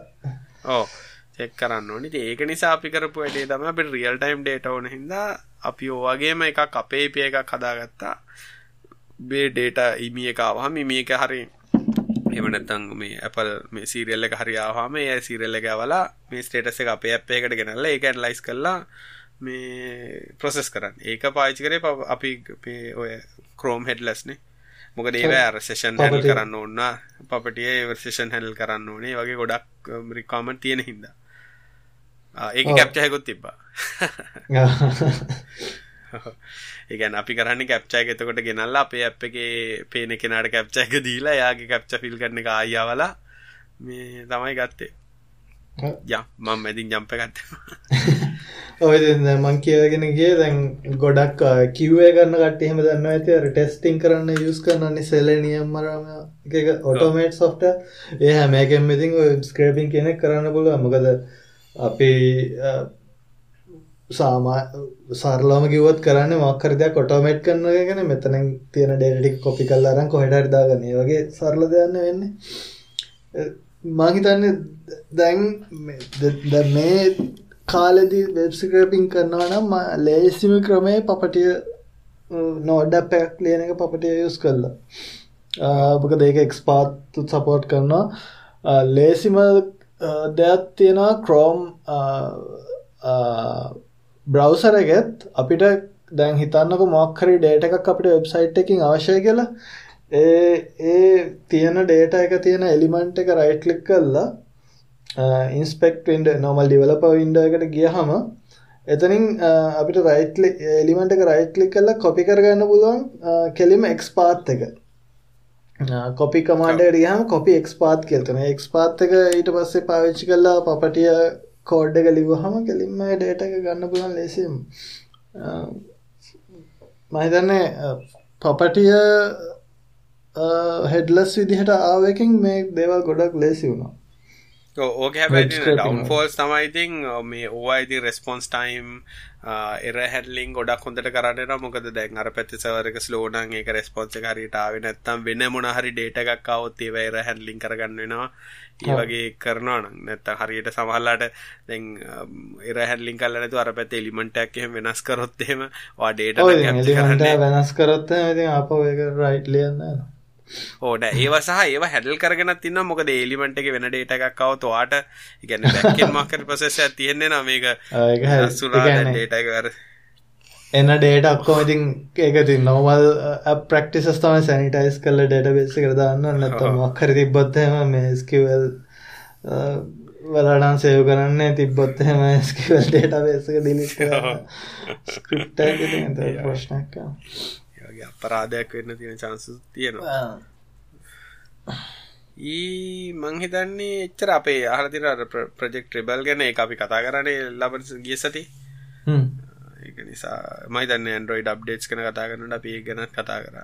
ඔව්. චෙක් කරන්න ඕනි. ඒක නිසා අපි කරපු වැඩේ තමයි අපිට රියල් ටයිම් ඩේටා ඕන හින්දා අපි ඔය වගේම එකක් අපේ API එකක් හදාගත්තා. මේ ඩේටා ඉමි එක ආවහම ඉමි නැත්නම් මේ Apple මේ සීරියල් එක හරි ආවම ඒ සීරියල් එක ඇවලා මේ ස්ටේටස් එක අපේ ඇප් එකකට ගෙනල්ලා ඒක ඇනලයිස් කරලා මේ ප්‍රොසෙස් කරන්න. ඒක පාවිච්චි කරේ අපි ඔය Chrome headless නේ. මොකද ඒව අර සෙෂන් හැන්ඩල් කරන්න ඕන පපටිය සෙෂන් හැන්ඩල් කරන්න ඕනේ. වගේ ගොඩක් රිකාමන්ට් තියෙන හින්දා. ඒක කැප්චයකුත් තිබ්බා ඒගැන අපි කරන්න කැප්චායක එතකොට ගෙනල්ලා අපේ අප් එක පේන කෙනට කැප්චයක දීලා යාගේ කැප්ච ෆිල් කරන එක ආයාවලා මේ තමයි ගත්තේ. ය මං මැදින් ජම්ප ගත්ත. ඔය මං කියවගෙන ගිය දැන් ගොඩක් කිව්වේ ගන්න කට්ටහෙම දන්න ඇති. ටෙස්ටිං කරන්න යුස් කරන්නේ සෙලනියම් මරම එක ඔටෝමේට් සොෆ්ට ඒ හැමෑකෙන් ඉතින් ස්ක්‍රපින් කෙනෙක් කරන්න පුළුව මොකද අපි සාමා සරලම කිවත් කරන්න මක්කර දෙයක් කොටෝමේට් කරන ගැන. මෙතන තියෙන ඩේටික් කොපි කල්ලාරන් කොහෙට දාගන්නේ. වගේ සරල දෙයන්න වෙන්නේ. මහිතන්න දැන් මේ කාලෙදි වෙබ්සික්‍රපින් කරනවා නම් ලේසිම ක්‍රමය පපටිය නෝඩ්ඩ පැක් ලියන එක පපටිය යුස් කරලා. බක දෙක එක්ස්පාත්තු සපෝට් කරනවා. ලේසිම දෙයක් තියෙනවා ක්‍රෝම් බ්‍රවසරගෙත් අපිට දැන් හිතන්නක මොක්හරි ඩේට එකක් අපිට වෙබ්සයිට් එකින් අවශ්‍ය කියලා. ඒ ඒ තියෙන ඩේට එක තියෙන එලිමන්ට් එක රයිට්ලික් කල්ලා ඉන්ස්පෙක්ට ඉන්ඩ නොමල් ඩිවලප ඉන්ඩ එකට ගියහම එතනින් අපිට රයිට් එලිමට එක රයිට්ලික් කල්ලා කොපි කරගන්න පුළුවන් කෙලිම එක්ස්පාත් එක. කොපි කමාන්ඩ රියහම කොපි එක්ස්පාත් කෙල්තන එක්ස්පාත් එක ඊට පස්සේ පාවිච්චි කල්ලා පපටිය කෝඩ් එක ලිවහම කෙලින්ම ඩේට එක ගන්න පුලන් ලෙසිම් මහිතන්නේ පපටිය හෙඩ්ලස් විදිහට ආවකින් මේ දේවල් ගොඩක් ලේසි වුණා. ඕක ඩවන් ෆෝල්ස් තමයිඉතින් මේ ඕයිති රෙස්පොන්ස් ටයිම් එර හැඩලින් ගොඩක් හොඳට කරන්න මොකද දැන් අර පැත්ති සවරක ස්ලෝනන් ඒක රෙස්පොන්ස හරිටාව නැත්තම් වෙන මොන හරි ඩේට එකක් අවොත් ඒව එර හැඩලින් කරගන්න වෙනවා. ඒ වගේ කරනවා නම්. නැත්ත හරියට සමහල්ලාට දැන් එර හැඩලින් කල්ල නැතු අර පැත් එලිමෙන්ටක් එහෙම වෙනස් කරොත් එහෙම වා ඩේට වෙනස් කරොත් අප රයිට් ලියන්න ඕඩ ඒව සහ ඒව හැඩල් කරගෙන තින්න මොකද ඒලිමට එක වෙන ඩේට එකක් කව තවාට ඉගැන බැක්කෙන් මකර ප්‍රසෙස තියන්නේ නම් මේක ඩේටකර එන්න ඩේට අක්කෝ ඉතින් ඒකති නොවල් ප්‍රක්ටිසස් තම සැනිටයිස් කල ඩේට බෙස කරදාන්න නැත මක්කර තිබ්බොත්හම මේ ස්කිවල් වලඩන් සයව කරන්න තිබ්බොත්හෙම ස්කිවල් ඩේට බේසක ඩිලි ස්ක්‍රප්ට ප්‍රශ්නක්කා වගේ අපරාධයක් වෙන්න තියෙන චාන්සු තියෙනවා. ඊ මං හිතන්නේ එච්චර අපේ අහල තින ප්‍රජෙක්් ්‍රබල් ගැන අපි කතා කරන්නේ ලබන ගිය සති ඒක නිසා මයි දන්න ඇන්ඩරෝයිඩ් අප්ඩේට්ස් කන කතා කරනට අපි ගැන කතා කර.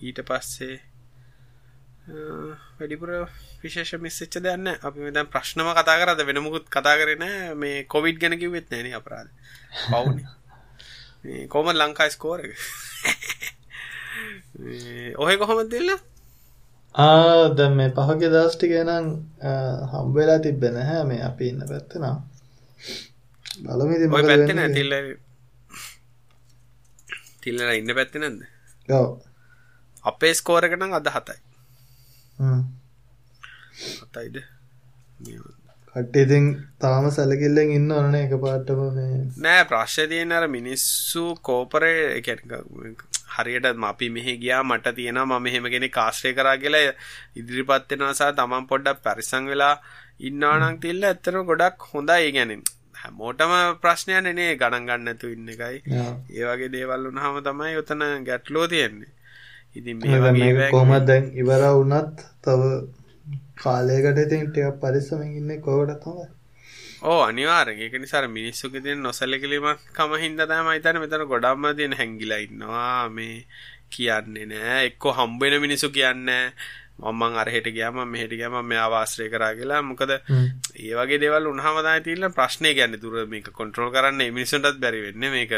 ඊට පස්සේ වැඩිපුර විශේෂ මිස්සච්ච දන්න අපි දැන් ප්‍රශ්නම කතා කරද? වෙනමුකුත් කතා කරන මේ කොවිඩ් ගැන කිවෙත් නෑන අපරාධ. පවුන. කොම ලංකා ස්කෝර ඔහෙ කොහොමත් දෙල්ල? ආද මේ පහගේ දස්ටි ගැනම් හම්බවෙලා තිබෙන හැ මේ අපි ඉන්න පැත්තනා බලමිති පැත්තන තිල්ල තිල්ලල ඉන්න පැත්ති නැද අපේ ස්කෝරකටන අද හතයි. හතයිද? කට්ටිඉතින් තාම සැලකිල්ලෙන් ඉන්න ඕන එක පාටම නෑ ප්‍රශ්ය තියෙන අර මිනිස්සු කෝපරේ හරියට අපි මෙහ ගියා මට තියෙන ම මෙහෙම කෙනෙ කාශ්‍රය කරා කියලා ඉදිරිපත්වෙනසා තමන් පොඩ්ඩක් පැරිසං වෙලා ඉන්නවානං තිල්ල ඇත්තර ගොඩක් හොඳයි ගැනින් හැමෝටම ප්‍රශ්නයන නේ ගණන් ගන්නතු ඉන්න එකයි. ඒවගේ දේවල් වුනහම තමයි ඔතන ගැට්ලෝ තියෙන්නේ. ඉතින් මේ කොමත් දැන් ඉවර වුනත් තව කාලයකට ඉතින් ටික පරිස්සමෙන් ඉන්නේ කොහොමද? තමයි ඕ අනිවාර්යෙන් ඒක නිසා මිනිස්සුගේ තියෙන නොසැලකිලිමත් කම හින්දා තමයි හිතන්නේ මෙතන ගොඩක්ම තියෙන හැංගිලා ඉන්නවා. මේ කියන්නේ නෑ. එක්ක හම්බ වෙන මිනිස්සු කියන්නේ මම අරහෙට ගියාම මෙහෙට ගියාම මෙයාව ආශ්‍රය කරා කියලා. මොකද ඒ වගේ දේවල් වුණාම තමයි තියෙන ප්‍රශ්නේ කියන්නේ දුර මේක කන්ට්‍රෝල් කරන්න. මේ මිනිස්සුන්ටත් බැරි වෙන්නේ මේක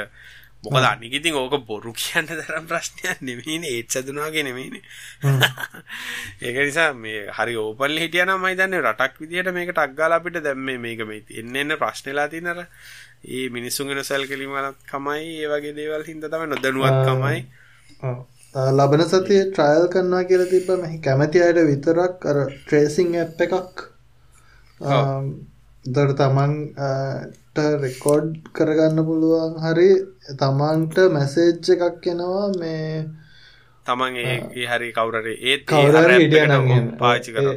මොකද අනික ඉතින් ඕක බොරු කියන්න තරම් ප්‍රශ්නයක් නෙමෙයිනේ ඒත් සදුනා වගේ නෙමෙයිනේ ඒක නිසා මේ හරි ඕපන්ලි හිටියා නම් මම හිතන්නේ රටක් විදියට මේක ටක් ගාලා අපිට දැන් මේ මේක මේ එන්න එන්න ප්‍රශ්නෙලා තියෙන අර ඒ මිනිස්සුන්ගේ නොසල්කලීමක් කමයි ඒ වගේ දේවල් හින්දා තමයි නොදැනුවත් කමයි. ලබන සතිය ට්‍රයල් කරනවා කියලා තිබ්බ මෙහි කැමති අයට විතරක් අර ට්‍රේසිං ඇප් එකක්. දර තමන්ට රෙකෝඩ් කරගන්න පුළුවන් හරි තමන්ට මැසේජ් එකක් එනවා මේ තමන් ඒ හරි කවුරට ඒත් කවුර පාචි කර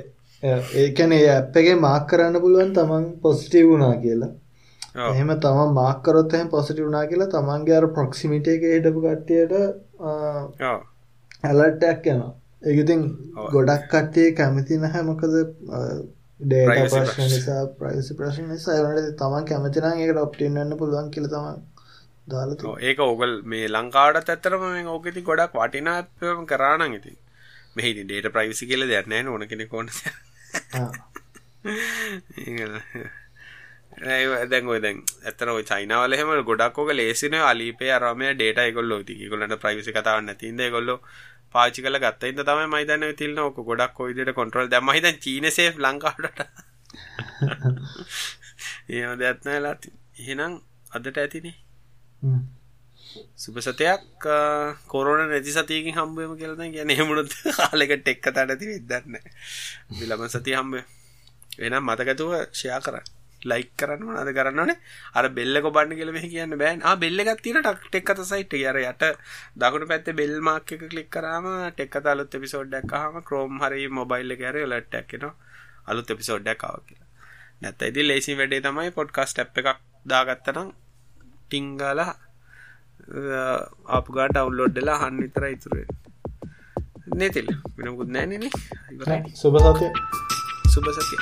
ඒකැන ඒ ඇප් එකේ මාක් කරන්න පුළුවන් තමන් පොස්ටිව් වුණා කියලා. එහෙම තම මාකරොත් එහෙම පොසිටිව් වුණා කියලා තමන්ගේ අර ප්‍රොක්සිමිට එක හිටපු කට්ටියට ඇලට්ටයක් යනවා ඒක ඉතින් ගොඩක් කට්ටිය කැමති නැහැ මොකද ඩේට ප්‍රශ්න නිසා ප්‍රයිසි ප්‍රශ්න නිසා. ඒවනට තමන් කැමතිනම් ඒකට ඔප්ටින් වෙන්න පුළුවන් කියලා තමන් දාලා ඒක ඕගල් මේ ලංකාවට ඇත්තරම මේ ඕකෙති ගොඩක් වටිනා කරානං ඉතින්. මෙහි ඩේට ප්‍රයිසි කියල දෙයක් නෑ ඕන කෙනෙ කොන දැන් ඔය දැන් ඇත්තන ඔය චයිනාවල එහෙම ගොඩක් ඕක ලේසින. අලීපේ අරමය ඩේට එකකොල්ලෝ ති ගොලට ප්‍රයිසි කතාවන්න තින්ද ගොල්ලෝ පාචි කල ගත්ත ඉද තමයි මයිතන්න තිල්න ඕක ගොඩක් කොයිදට කොටරල් දැම හිත චීනසේ ලංකාට ඒ දෙයක්ත්න වෙලාති එහෙනම් අදට ඇතිනේ. සුපසතයක් කොරන නැති සතියකින් හම්බුවම කියලන ගැන හෙමුණුත් කාලෙකට එක්ක තට ඇති විදන්න බිලම සති හම්බ එනම් මතකතුව ෂයා කරන්න ලයික් කරන්න අද කරන්නනේ අර බෙල්ල කොබන්න කියල මෙහි කියන්න බෑන්. බෙල්ලගත් තින ටක් එක්කත සයිට් යර යට දකුණු පැත්ත බෙල් මාක් එක කලික් කරම ටෙක්ක අලුත් එපිසෝඩ්ඩක් හම ක්‍රෝම් හරි මොබයිල්ල කර ලට්ටක්ෙන අලුත් එපිසෝඩ්ඩක් කාව කියලා. නැත්ත ඉදි ලේසි වැඩේ තමයි පොඩ්කාස්ට ඇ් එකක් දාගත්තනම් ටිංගල අපගා ඩවන්ලෝඩ්ඩලා හන්න විතර ඉතුරේ නේතිල් වෙනකුත් නෑනනේ සුබ සතය සුබ සතිය